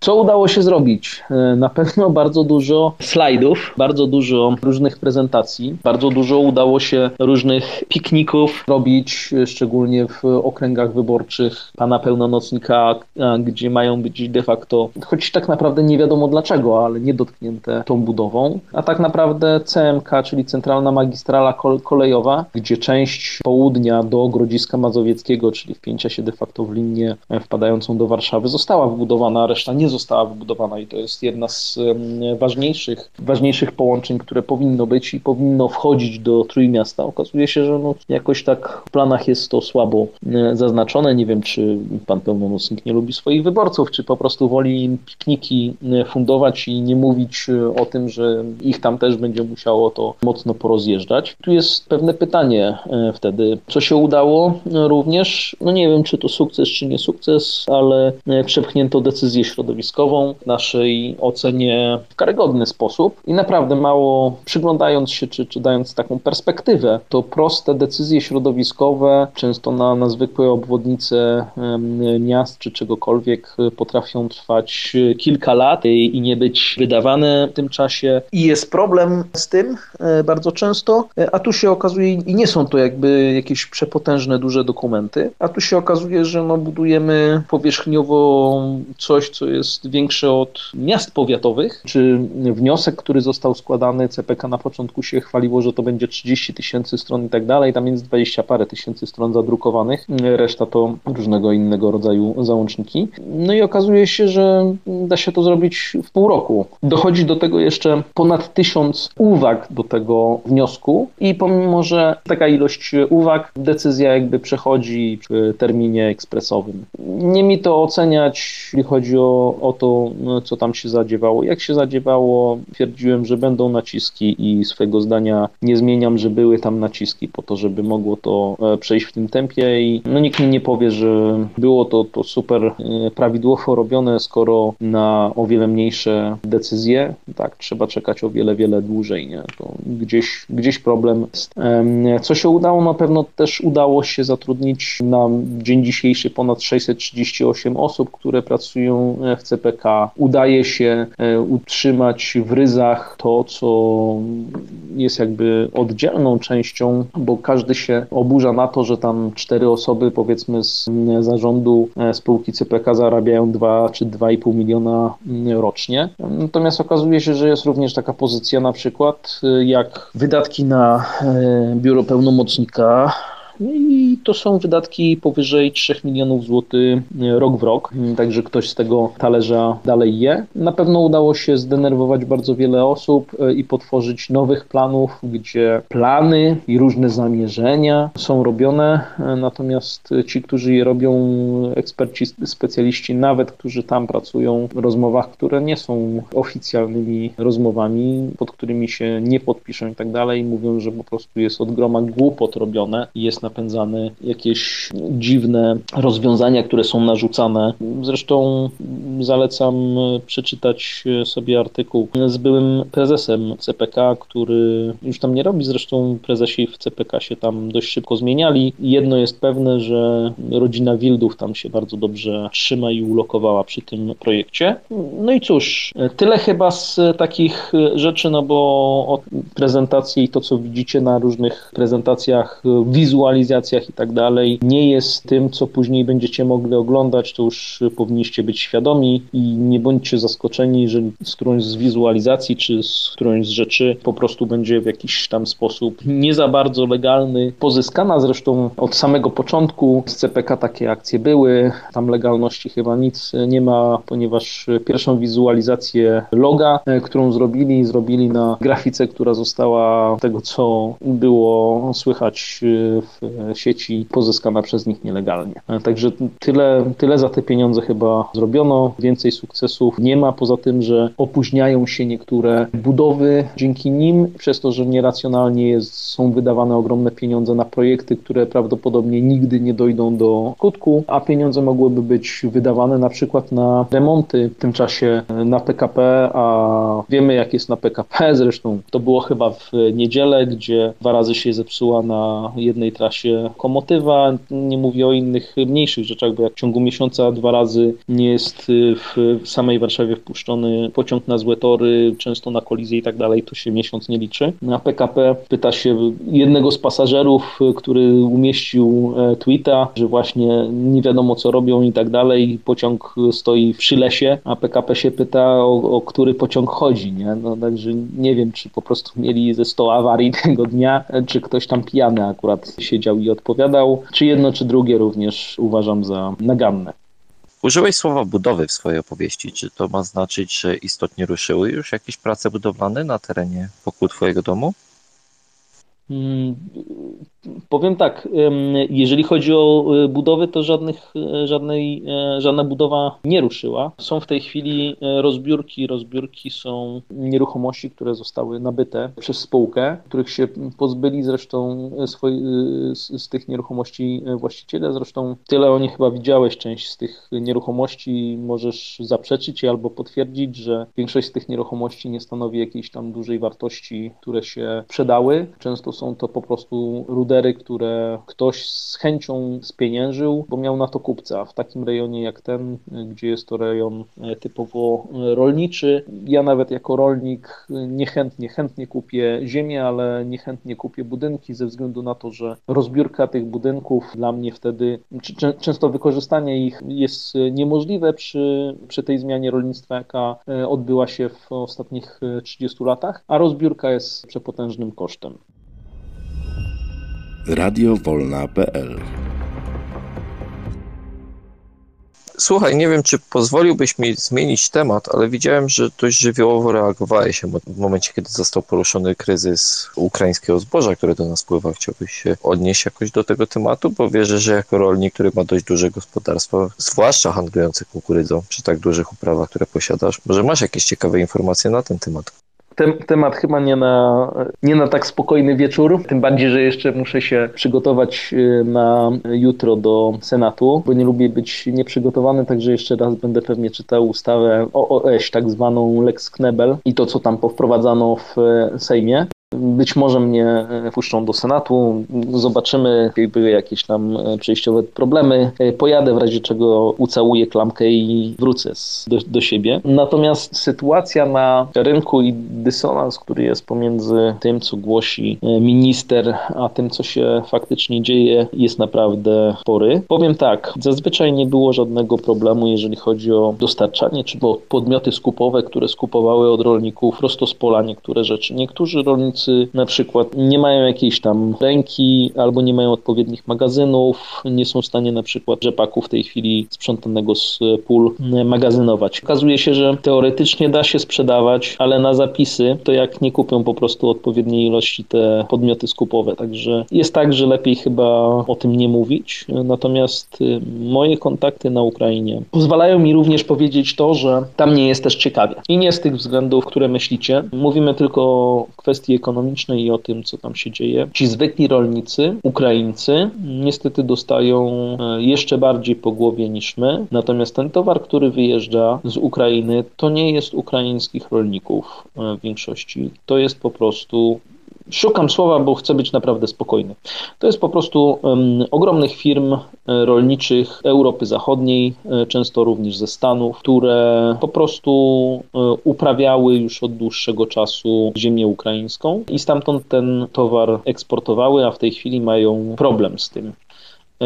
Co udało się zrobić? E, na pewno bardzo dużo slajdów, bardzo dużo różnych prezentacji, bardzo dużo udało się różnych pikników robić, e, szczególnie w okręgach wyborczych pana pełnomocnika, gdzie mają być de facto, choć tak naprawdę nie wiadomo dlaczego, ale nie dotknięte tą budową. A tak naprawdę CMK, czyli Centralna Magistrala Kolejowa, gdzie część południa do Grodziska Mazowieckiego, czyli wpięcia się de facto w linię wpadającą do Warszawy, została wybudowana, a reszta nie nie została wybudowana i to jest jedna z ważniejszych, ważniejszych połączeń, które powinno być i powinno wchodzić do Trójmiasta. Okazuje się, że no jakoś tak w planach jest to słabo zaznaczone. Nie wiem, czy pan pełnomocnik nie lubi swoich wyborców, czy po prostu woli im pikniki fundować i nie mówić e, o tym, że ich tam też będzie musiało to mocno porozjeżdżać. Tu jest pewne pytanie e, wtedy, co się udało również, no nie wiem, czy to sukces, czy nie sukces, ale e, przepchnięto decyzję środowiskową środowiskową w naszej ocenie w karygodny sposób i naprawdę mało przyglądając się, czy, czy dając taką perspektywę, to proste decyzje środowiskowe, często na, na zwykłe obwodnice miast czy czegokolwiek potrafią trwać kilka lat i nie być wydawane w tym czasie. I jest problem z tym e, bardzo często, e, a tu się okazuje, i nie są to jakby jakieś przepotężne, duże dokumenty, a tu się okazuje, że no, budujemy powierzchniowo coś, co jest jest większe od miast powiatowych. Czy wniosek, który został składany, CPK na początku się chwaliło, że to będzie 30 tysięcy stron i tak dalej, tam jest 20 parę tysięcy stron zadrukowanych, reszta to różnego innego rodzaju załączniki. No i okazuje się, że da się to zrobić w pół roku. Dochodzi do tego jeszcze ponad tysiąc uwag do tego wniosku i pomimo, że taka ilość uwag, decyzja jakby przechodzi w terminie ekspresowym. Nie mi to oceniać, jeśli chodzi o o to, co tam się zadziewało. Jak się zadziewało, twierdziłem, że będą naciski i swego zdania nie zmieniam, że były tam naciski po to, żeby mogło to przejść w tym tempie i no nikt mi nie powie, że było to, to super prawidłowo robione, skoro na o wiele mniejsze decyzje, tak, trzeba czekać o wiele, wiele dłużej, nie? To gdzieś, gdzieś problem jest. Co się udało? Na pewno też udało się zatrudnić na dzień dzisiejszy ponad 638 osób, które pracują w CPK. Udaje się e, utrzymać w ryzach to, co jest jakby oddzielną częścią, bo każdy się oburza na to, że tam cztery osoby powiedzmy z zarządu e, spółki CPK zarabiają 2 czy 2,5 miliona rocznie. Natomiast okazuje się, że jest również taka pozycja na przykład e, jak wydatki na biuro pełnomocnika no i to są wydatki powyżej 3 milionów złotych e, rok w rok, mm, także ktoś z tego talerza dalej je. Na pewno udało się zdenerwować bardzo wiele osób e, i potworzyć nowych planów, gdzie plany i różne zamierzenia są robione, e, natomiast ci, którzy je robią, eksperci, specjaliści, nawet którzy tam pracują w rozmowach, które nie są oficjalnymi rozmowami, pod którymi się nie podpiszą i tak dalej, mówią, że po prostu jest od groma głupot robione i jest napędzane jakieś dziwne rozwiązania, które są narzucane. Zresztą zalecam przeczytać sobie artykuł z byłym prezesem CPK, który już tam nie robi, zresztą prezesi w CPK się tam dość szybko zmieniali. Jedno jest pewne, że rodzina Wildów tam się bardzo dobrze trzyma i ulokowała przy tym projekcie. No i cóż, tyle chyba z takich rzeczy, no bo prezentacji i to, co widzicie na różnych prezentacjach wizualnych, wizualizacjach i tak dalej nie jest tym, co później będziecie mogli oglądać, to już powinniście być świadomi i nie bądźcie zaskoczeni, jeżeli z którąś z wizualizacji czy z którąś z rzeczy po prostu będzie w jakiś tam sposób nie za bardzo legalny pozyskana. Zresztą od samego początku z CPK takie akcje były. Tam legalności chyba nic nie ma, ponieważ pierwszą wizualizację loga, e, którą zrobili, zrobili na grafice, która została tego, co było słychać w sieci pozyskana przez nich nielegalnie. Także tyle, tyle za te pieniądze chyba zrobiono. Więcej sukcesów nie ma, poza tym, że opóźniają się niektóre budowy dzięki nim, przez to, że nieracjonalnie jest, są wydawane ogromne pieniądze na projekty, które prawdopodobnie nigdy nie dojdą do skutku, a pieniądze mogłyby być wydawane na przykład na remonty w tym czasie na PKP, a wiemy jak jest na PKP, zresztą to było chyba w niedzielę, gdzie dwa razy się zepsuła na jednej trasie się komotywa, nie mówię o innych mniejszych rzeczach, bo jak w ciągu miesiąca dwa razy nie jest y, w samej Warszawie wpuszczony pociąg na złe tory, często na kolizję i tak dalej, to się miesiąc nie liczy. Na PKP pyta się jednego z pasażerów, który umieścił e, tweeta, że właśnie nie wiadomo co robią i tak dalej, pociąg stoi przy lesie, a PKP się pyta o, o który pociąg chodzi, nie? No, także nie wiem, czy po prostu mieli ze 100 awarii tego dnia, czy ktoś tam pijany akurat siedział siedział i odpowiadał. Czy jedno, czy drugie również uważam za naganne. Użyłeś słowa budowy w swojej opowieści. Czy to ma znaczyć, że istotnie ruszyły już jakieś prace budowlane na terenie wokół Twojego domu? Powiem tak, jeżeli chodzi o e, budowy, to żadnych, e, żadnej, e, żadna budowa nie ruszyła. Są w tej chwili rozbiórki. Rozbiórki są nieruchomości, które zostały nabyte przez spółkę, których się pozbyli zresztą swoi, z, z tych nieruchomości właściciele. Zresztą tyle o nich chyba widziałeś, część z tych nieruchomości możesz zaprzeczyć albo potwierdzić, że większość z tych nieruchomości nie stanowi jakiejś tam dużej wartości, które się sprzedały. Często są to po prostu rude które ktoś z chęcią spieniężył, bo miał na to kupca. W takim rejonie jak ten, gdzie jest to rejon e, typowo e, rolniczy, ja nawet jako rolnik e, niechętnie, chętnie kupię ziemię, ale niechętnie kupię budynki ze względu na to, że rozbiórka tych budynków dla mnie wtedy, często wykorzystanie ich jest niemożliwe przy, przy tej zmianie rolnictwa, jaka odbyła się w ostatnich 30 latach, a rozbiórka jest przepotężnym kosztem radiowolna.pl Słuchaj, nie wiem, czy pozwoliłbyś mi zmienić temat, ale widziałem, że dość żywiołowo reagowałeś w momencie, kiedy został poruszony kryzys ukraińskiego zboża, które do nas pływa. Chciałbyś się odnieść jakoś do tego tematu, bo wierzę, że jako rolnik, który ma dość duże gospodarstwo, zwłaszcza handlujący kukurydzą przy tak dużych uprawach, które posiadasz, może masz jakieś ciekawe informacje na ten temat? Tem, temat chyba nie na, nie na tak spokojny wieczór, tym bardziej, że jeszcze muszę się przygotować y, na jutro do Senatu, bo nie lubię być nieprzygotowany, także jeszcze raz będę pewnie czytał ustawę OOŚ, tak zwaną Lex Knebel i to, co tam powprowadzano w Sejmie. Być może mnie e, puszczą do Senatu, zobaczymy, jakby jakieś tam e, przejściowe problemy. E, pojadę w razie czego ucałuję klamkę i wrócę do, do siebie. Natomiast sytuacja na rynku i dysonans, który jest pomiędzy tym, co głosi minister, a tym, co się faktycznie dzieje, jest naprawdę spory. Powiem tak, zazwyczaj nie było żadnego problemu, jeżeli chodzi o dostarczanie, czy podmioty skupowe, które skupowały od rolników prosto z pola niektóre rzeczy. Niektórzy rolnicy na przykład nie mają jakiejś tam ręki albo nie mają odpowiednich magazynów, nie są w stanie na przykład rzepaku w tej chwili sprzątanego z pól magazynować. Okazuje się, że teoretycznie da się sprzedawać, ale na zapisy to jak nie kupią po prostu odpowiedniej ilości te podmioty skupowe. Także jest tak, że lepiej chyba o tym nie mówić. Natomiast y, moje kontakty na Ukrainie pozwalają mi również powiedzieć to, że tam nie jest też ciekawie. I nie z tych względów, które myślicie. Mówimy tylko o kwestii ekonomicznej i o tym, co tam się dzieje. Ci zwykli rolnicy, Ukraińcy, niestety dostają e, jeszcze bardziej po głowie niż my. Natomiast ten towar, który wyjeżdża z Ukrainy, to nie jest ukraińskich rolników e, w większości. To jest po prostu Szukam słowa, bo chcę być naprawdę spokojny. To jest po prostu um, ogromnych firm e, rolniczych Europy Zachodniej, e, często również ze Stanów, które po prostu e, uprawiały już od dłuższego czasu ziemię ukraińską i stamtąd ten towar eksportowały, a w tej chwili mają problem z tym.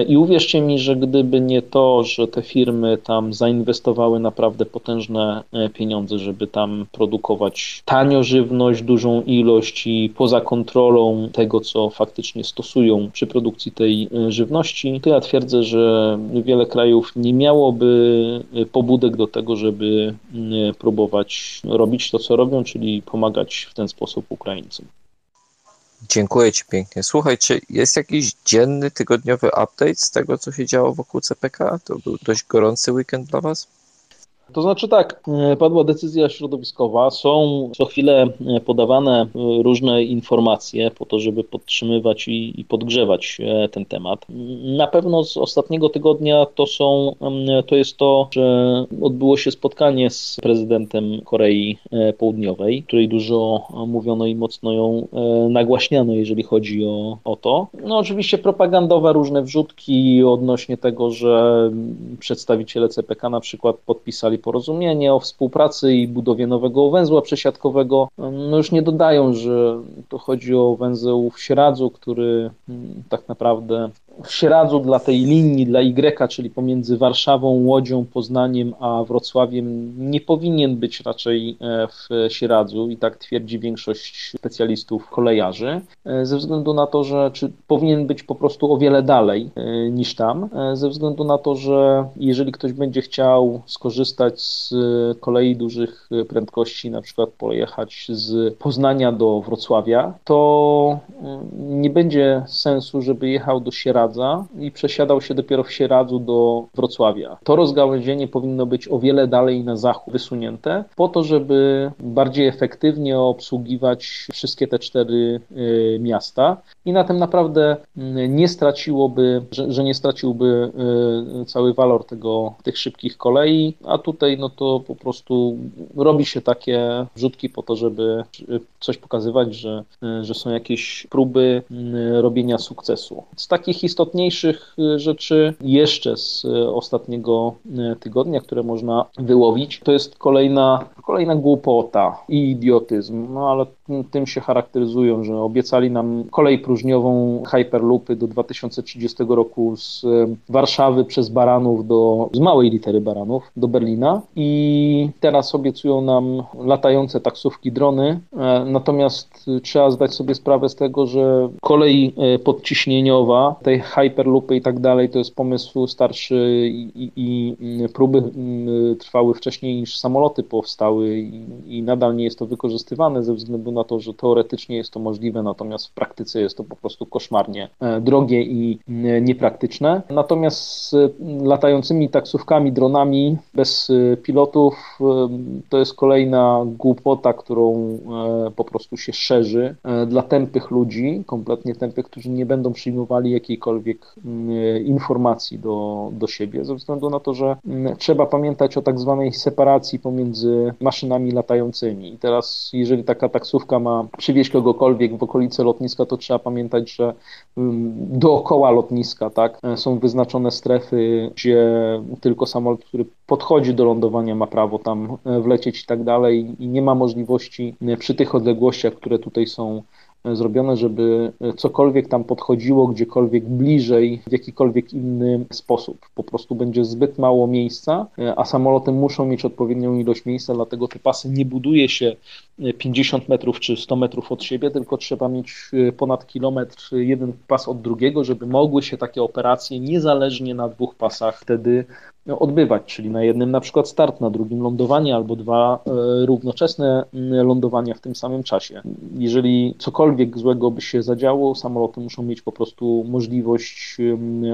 I uwierzcie mi, że gdyby nie to, że te firmy tam zainwestowały naprawdę potężne e, pieniądze, żeby tam produkować tanio żywność, dużą ilość i poza kontrolą tego, co faktycznie stosują przy produkcji tej e, żywności, to ja twierdzę, że wiele krajów nie miałoby e, pobudek do tego, żeby próbować robić to, co robią, czyli pomagać w ten sposób Ukraińcom. Dziękuję Ci pięknie. Słuchaj, czy jest jakiś dzienny, tygodniowy update z tego, co się działo wokół CPK? To był dość gorący weekend dla Was? To znaczy tak, e, padła decyzja środowiskowa, są co chwilę e, podawane e, różne informacje po to, żeby podtrzymywać i, i podgrzewać ten temat. Na pewno z ostatniego tygodnia to są, to jest to, że odbyło się spotkanie z prezydentem Korei Południowej, której dużo mówiono i mocno ją nagłaśniano, jeżeli chodzi o, o to. No oczywiście propagandowe różne wrzutki odnośnie tego, że przedstawiciele CPK na przykład podpisali porozumienie o współpracy i budowie nowego węzła przesiadkowego, no już nie dodają, że to chodzi o węzeł w Sieradzu, który mm, tak naprawdę w Sieradzu dla tej linii, dla Y, czyli pomiędzy Warszawą, Łodzią, Poznaniem a Wrocławiem, nie powinien być raczej e, w Sieradzu i tak twierdzi większość specjalistów kolejarzy, e, ze względu na to, że czy powinien być po prostu o wiele dalej e, niż tam, ze względu na to, że jeżeli ktoś będzie chciał skorzystać z kolei dużych prędkości, na przykład pojechać z Poznania do Wrocławia, to nie będzie sensu, żeby jechał do I przesiadał się dopiero w Sieradzu do Wrocławia. To rozgałęzienie powinno być o wiele dalej na zachód wysunięte, po to, żeby bardziej efektywnie obsługiwać wszystkie te cztery y, miasta i na tym naprawdę y, nie straciłoby, że, że nie straciłby y, cały walor tego, tych szybkich kolei, a tutaj no to po prostu robi się takie wrzutki po to, żeby coś pokazywać, że, że są jakieś próby robienia sukcesu. Z takich istotniejszych y, rzeczy jeszcze z y, ostatniego y, tygodnia, które można wyłowić, to jest kolejna kolejna głupota i idiotyzm, no ale tym się charakteryzują, że obiecali nam kolej próżniową Hyperloopy do 2030 roku z Warszawy przez Baranów do, z małej litery Baranów do Berlina. I teraz obiecują nam latające taksówki, drony, e, natomiast trzeba zdać sobie sprawę z tego, że kolej e, podciśnieniowa, tej Hyperloopy i tak dalej, to jest pomysł starszy i, i, i próby trwały wcześniej niż samoloty powstały i, i nadal nie jest to wykorzystywane ze względu na to, że teoretycznie jest to możliwe, natomiast w praktyce jest to po prostu koszmarnie e, drogie i niepraktyczne. Natomiast z latającymi taksówkami, dronami bez e, pilotów to jest kolejna głupota, którą po prostu się szerzy dla tępych ludzi, kompletnie tępych, którzy nie będą przyjmowali jakiejkolwiek informacji do, do siebie, ze względu na to, że trzeba pamiętać o tak zwanej separacji pomiędzy maszynami latającymi. I teraz, jeżeli taka taksówka ma przywieźć kogokolwiek w okolice lotniska, to trzeba pamiętać, że mm, dookoła lotniska tak, są wyznaczone strefy, gdzie tylko samolot, który podchodzi do lądowania, ma prawo tam e, wlecieć i tak dalej, i nie ma możliwości e, przy tych odległościach, które tutaj są zrobione, żeby cokolwiek tam podchodziło gdziekolwiek bliżej w jakikolwiek inny sposób. Po prostu będzie zbyt mało miejsca, a samoloty muszą mieć odpowiednią ilość miejsca, dlatego te pasy nie buduje się 50 metrów czy 100 metrów od siebie, tylko trzeba mieć ponad kilometr jeden pas od drugiego, żeby mogły się takie operacje niezależnie na dwóch pasach wtedy odbywać, czyli na jednym na przykład start, na drugim lądowanie albo dwa e, równoczesne lądowania w tym samym czasie. Jeżeli cokolwiek złego by się zadziało, samoloty muszą mieć po prostu możliwość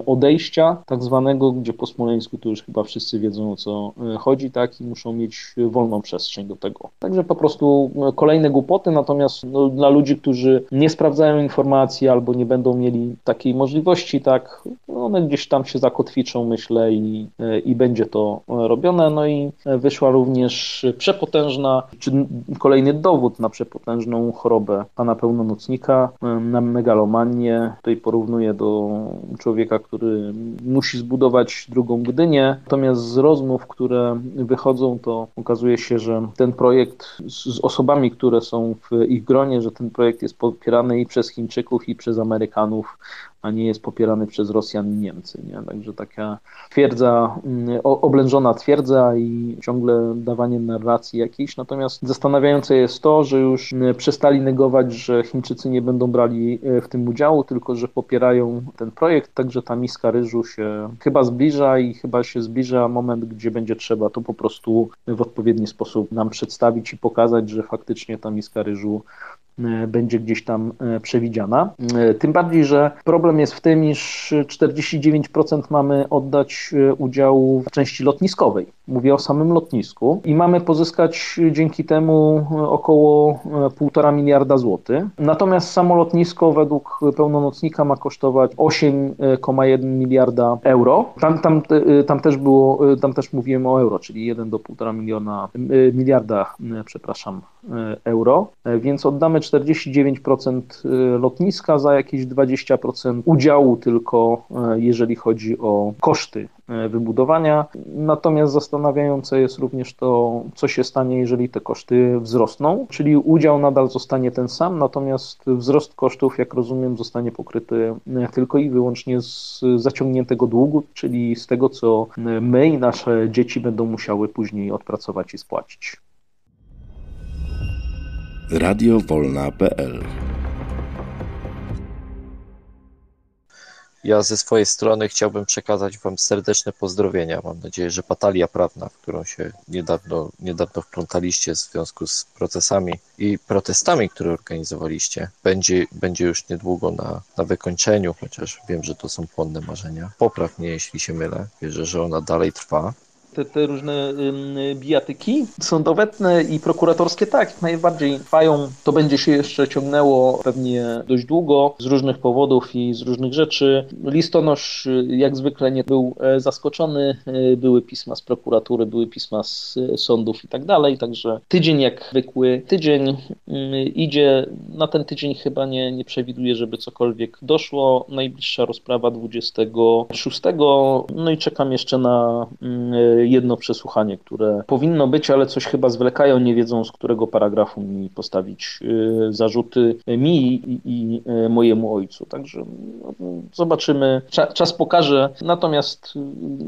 odejścia tak zwanego, gdzie po smoleńsku to już chyba wszyscy wiedzą o co e, chodzi, tak, i muszą mieć wolną przestrzeń do tego. Także po prostu kolejne głupoty, natomiast no, dla ludzi, którzy nie sprawdzają informacji albo nie będą mieli takiej możliwości, tak, one gdzieś tam się zakotwiczą, myślę, i, e, i będzie to robione. No i wyszła również przepotężna, czy kolejny dowód na przepotężną chorobę pana pełnomocnika, na megalomanię. Tutaj porównuję do człowieka, który musi zbudować drugą Gdynię. Natomiast z rozmów, które wychodzą, to okazuje się, że ten projekt z osobami, które są w ich gronie, że ten projekt jest popierany i przez Chińczyków, i przez Amerykanów a nie jest popierany przez Rosjan i Niemcy. Nie? Także taka twierdza, mm, oblężona twierdza i ciągle dawanie narracji jakiejś. Natomiast zastanawiające jest to, że już mm, przestali negować, że Chińczycy nie będą brali e, w tym udziału, tylko że popierają ten projekt, także ta miska ryżu się chyba zbliża i chyba się zbliża moment, gdzie będzie trzeba to po prostu w odpowiedni sposób nam przedstawić i pokazać, że faktycznie ta miska ryżu będzie gdzieś tam e, przewidziana. E, tym bardziej, że problem jest w tym, iż 49% mamy oddać udziału w części lotniskowej. Mówię o samym lotnisku i mamy pozyskać dzięki temu około 1,5 miliarda złotych. Natomiast samo lotnisko według pełnomocnika ma kosztować 8,1 miliarda euro. Tam, tam, tam też było, tam też mówiłem o euro, czyli 1 do 1,5 miliona, miliarda, przepraszam, euro, więc oddamy 49% y, lotniska za jakieś 20% udziału tylko, jeżeli chodzi o koszty wybudowania. Natomiast zastanawiające jest również to, co się stanie, jeżeli te koszty wzrosną, czyli udział nadal zostanie ten sam, natomiast wzrost kosztów, jak rozumiem, zostanie pokryty tylko i wyłącznie z zaciągniętego długu, czyli z tego, co my i nasze dzieci będą musiały później odpracować i spłacić. Radiowolna.pl Ja ze swojej strony chciałbym przekazać Wam serdeczne pozdrowienia. Mam nadzieję, że batalia prawna, w którą się niedawno, niedawno wplątaliście w związku z procesami i protestami, które organizowaliście, będzie, będzie już niedługo na, na wykończeniu, chociaż wiem, że to są płonne marzenia. Popraw mnie, jeśli się mylę. Wierzę, że ona dalej trwa te, te różne bijatyki sądowetne i prokuratorskie tak, jak najbardziej trwają. To będzie się jeszcze ciągnęło pewnie dość długo z różnych powodów i z różnych rzeczy. Listonosz jak zwykle nie był e, zaskoczony. E, były pisma z prokuratury, były pisma z sądów i tak dalej, także tydzień jak zwykły tydzień idzie. Na ten tydzień chyba nie, nie przewiduję, żeby cokolwiek doszło. Najbliższa rozprawa 26. No i czekam jeszcze na jedno przesłuchanie, które powinno być, ale coś chyba zwlekają, nie wiedzą z którego paragrafu mi postawić zarzuty mi i, i mojemu ojcu. Także no, zobaczymy. Czas pokaże. Natomiast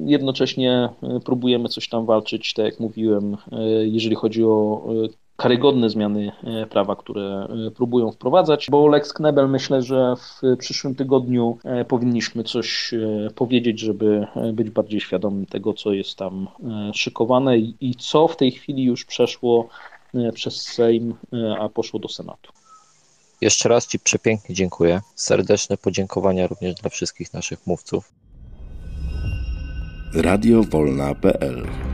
jednocześnie próbujemy coś tam walczyć, tak jak mówiłem, jeżeli chodzi o karygodne zmiany e, prawa, które e, próbują wprowadzać, bo Lex Knebel myślę, że w przyszłym tygodniu e, powinniśmy coś powiedzieć, żeby być bardziej świadomym tego, co jest tam szykowane i co w tej chwili już przeszło przez Sejm, a poszło do Senatu. Jeszcze raz Ci przepięknie dziękuję. Serdeczne podziękowania również dla wszystkich naszych mówców. Radio Wolna.pl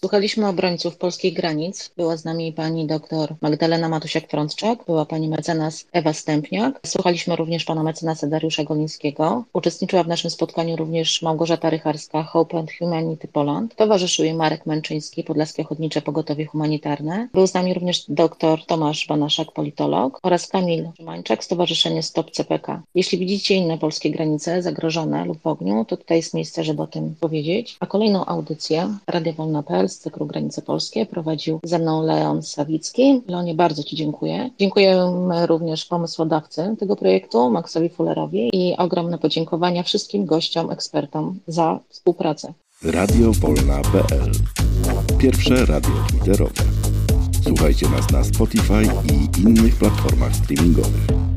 Słuchaliśmy obrońców polskich granic. Była z nami pani doktor Magdalena Matusiak-Frądczak, była pani mecenas Ewa Stępniak. Słuchaliśmy również pana mecenasa Dariusza Golińskiego. Uczestniczyła w naszym spotkaniu również Małgorzata Rycharska, Hope and Humanity Poland. Towarzyszył jej Marek Męczyński, Podlaskie Ochotnicze Pogotowie Humanitarne. Był z nami również doktor Tomasz Banaszak, politolog oraz Kamil Szymańczak, Stowarzyszenie Stop CPK. Jeśli widzicie inne polskie granice zagrożone lub w ogniu, to tutaj jest miejsce, żeby o tym powiedzieć. A kolejną audycję Radio Wolna.pl z cyklu Granice Polskie prowadził ze mną Leon Sawicki. Leonie, bardzo Ci dziękuję. Dziękujemy również pomysłodawcy tego projektu, Maxowi Fullerowi i ogromne podziękowania wszystkim gościom, ekspertom za współpracę. Radio Wolna.pl Pierwsze radio twitterowe. Słuchajcie nas na Spotify i innych platformach streamingowych.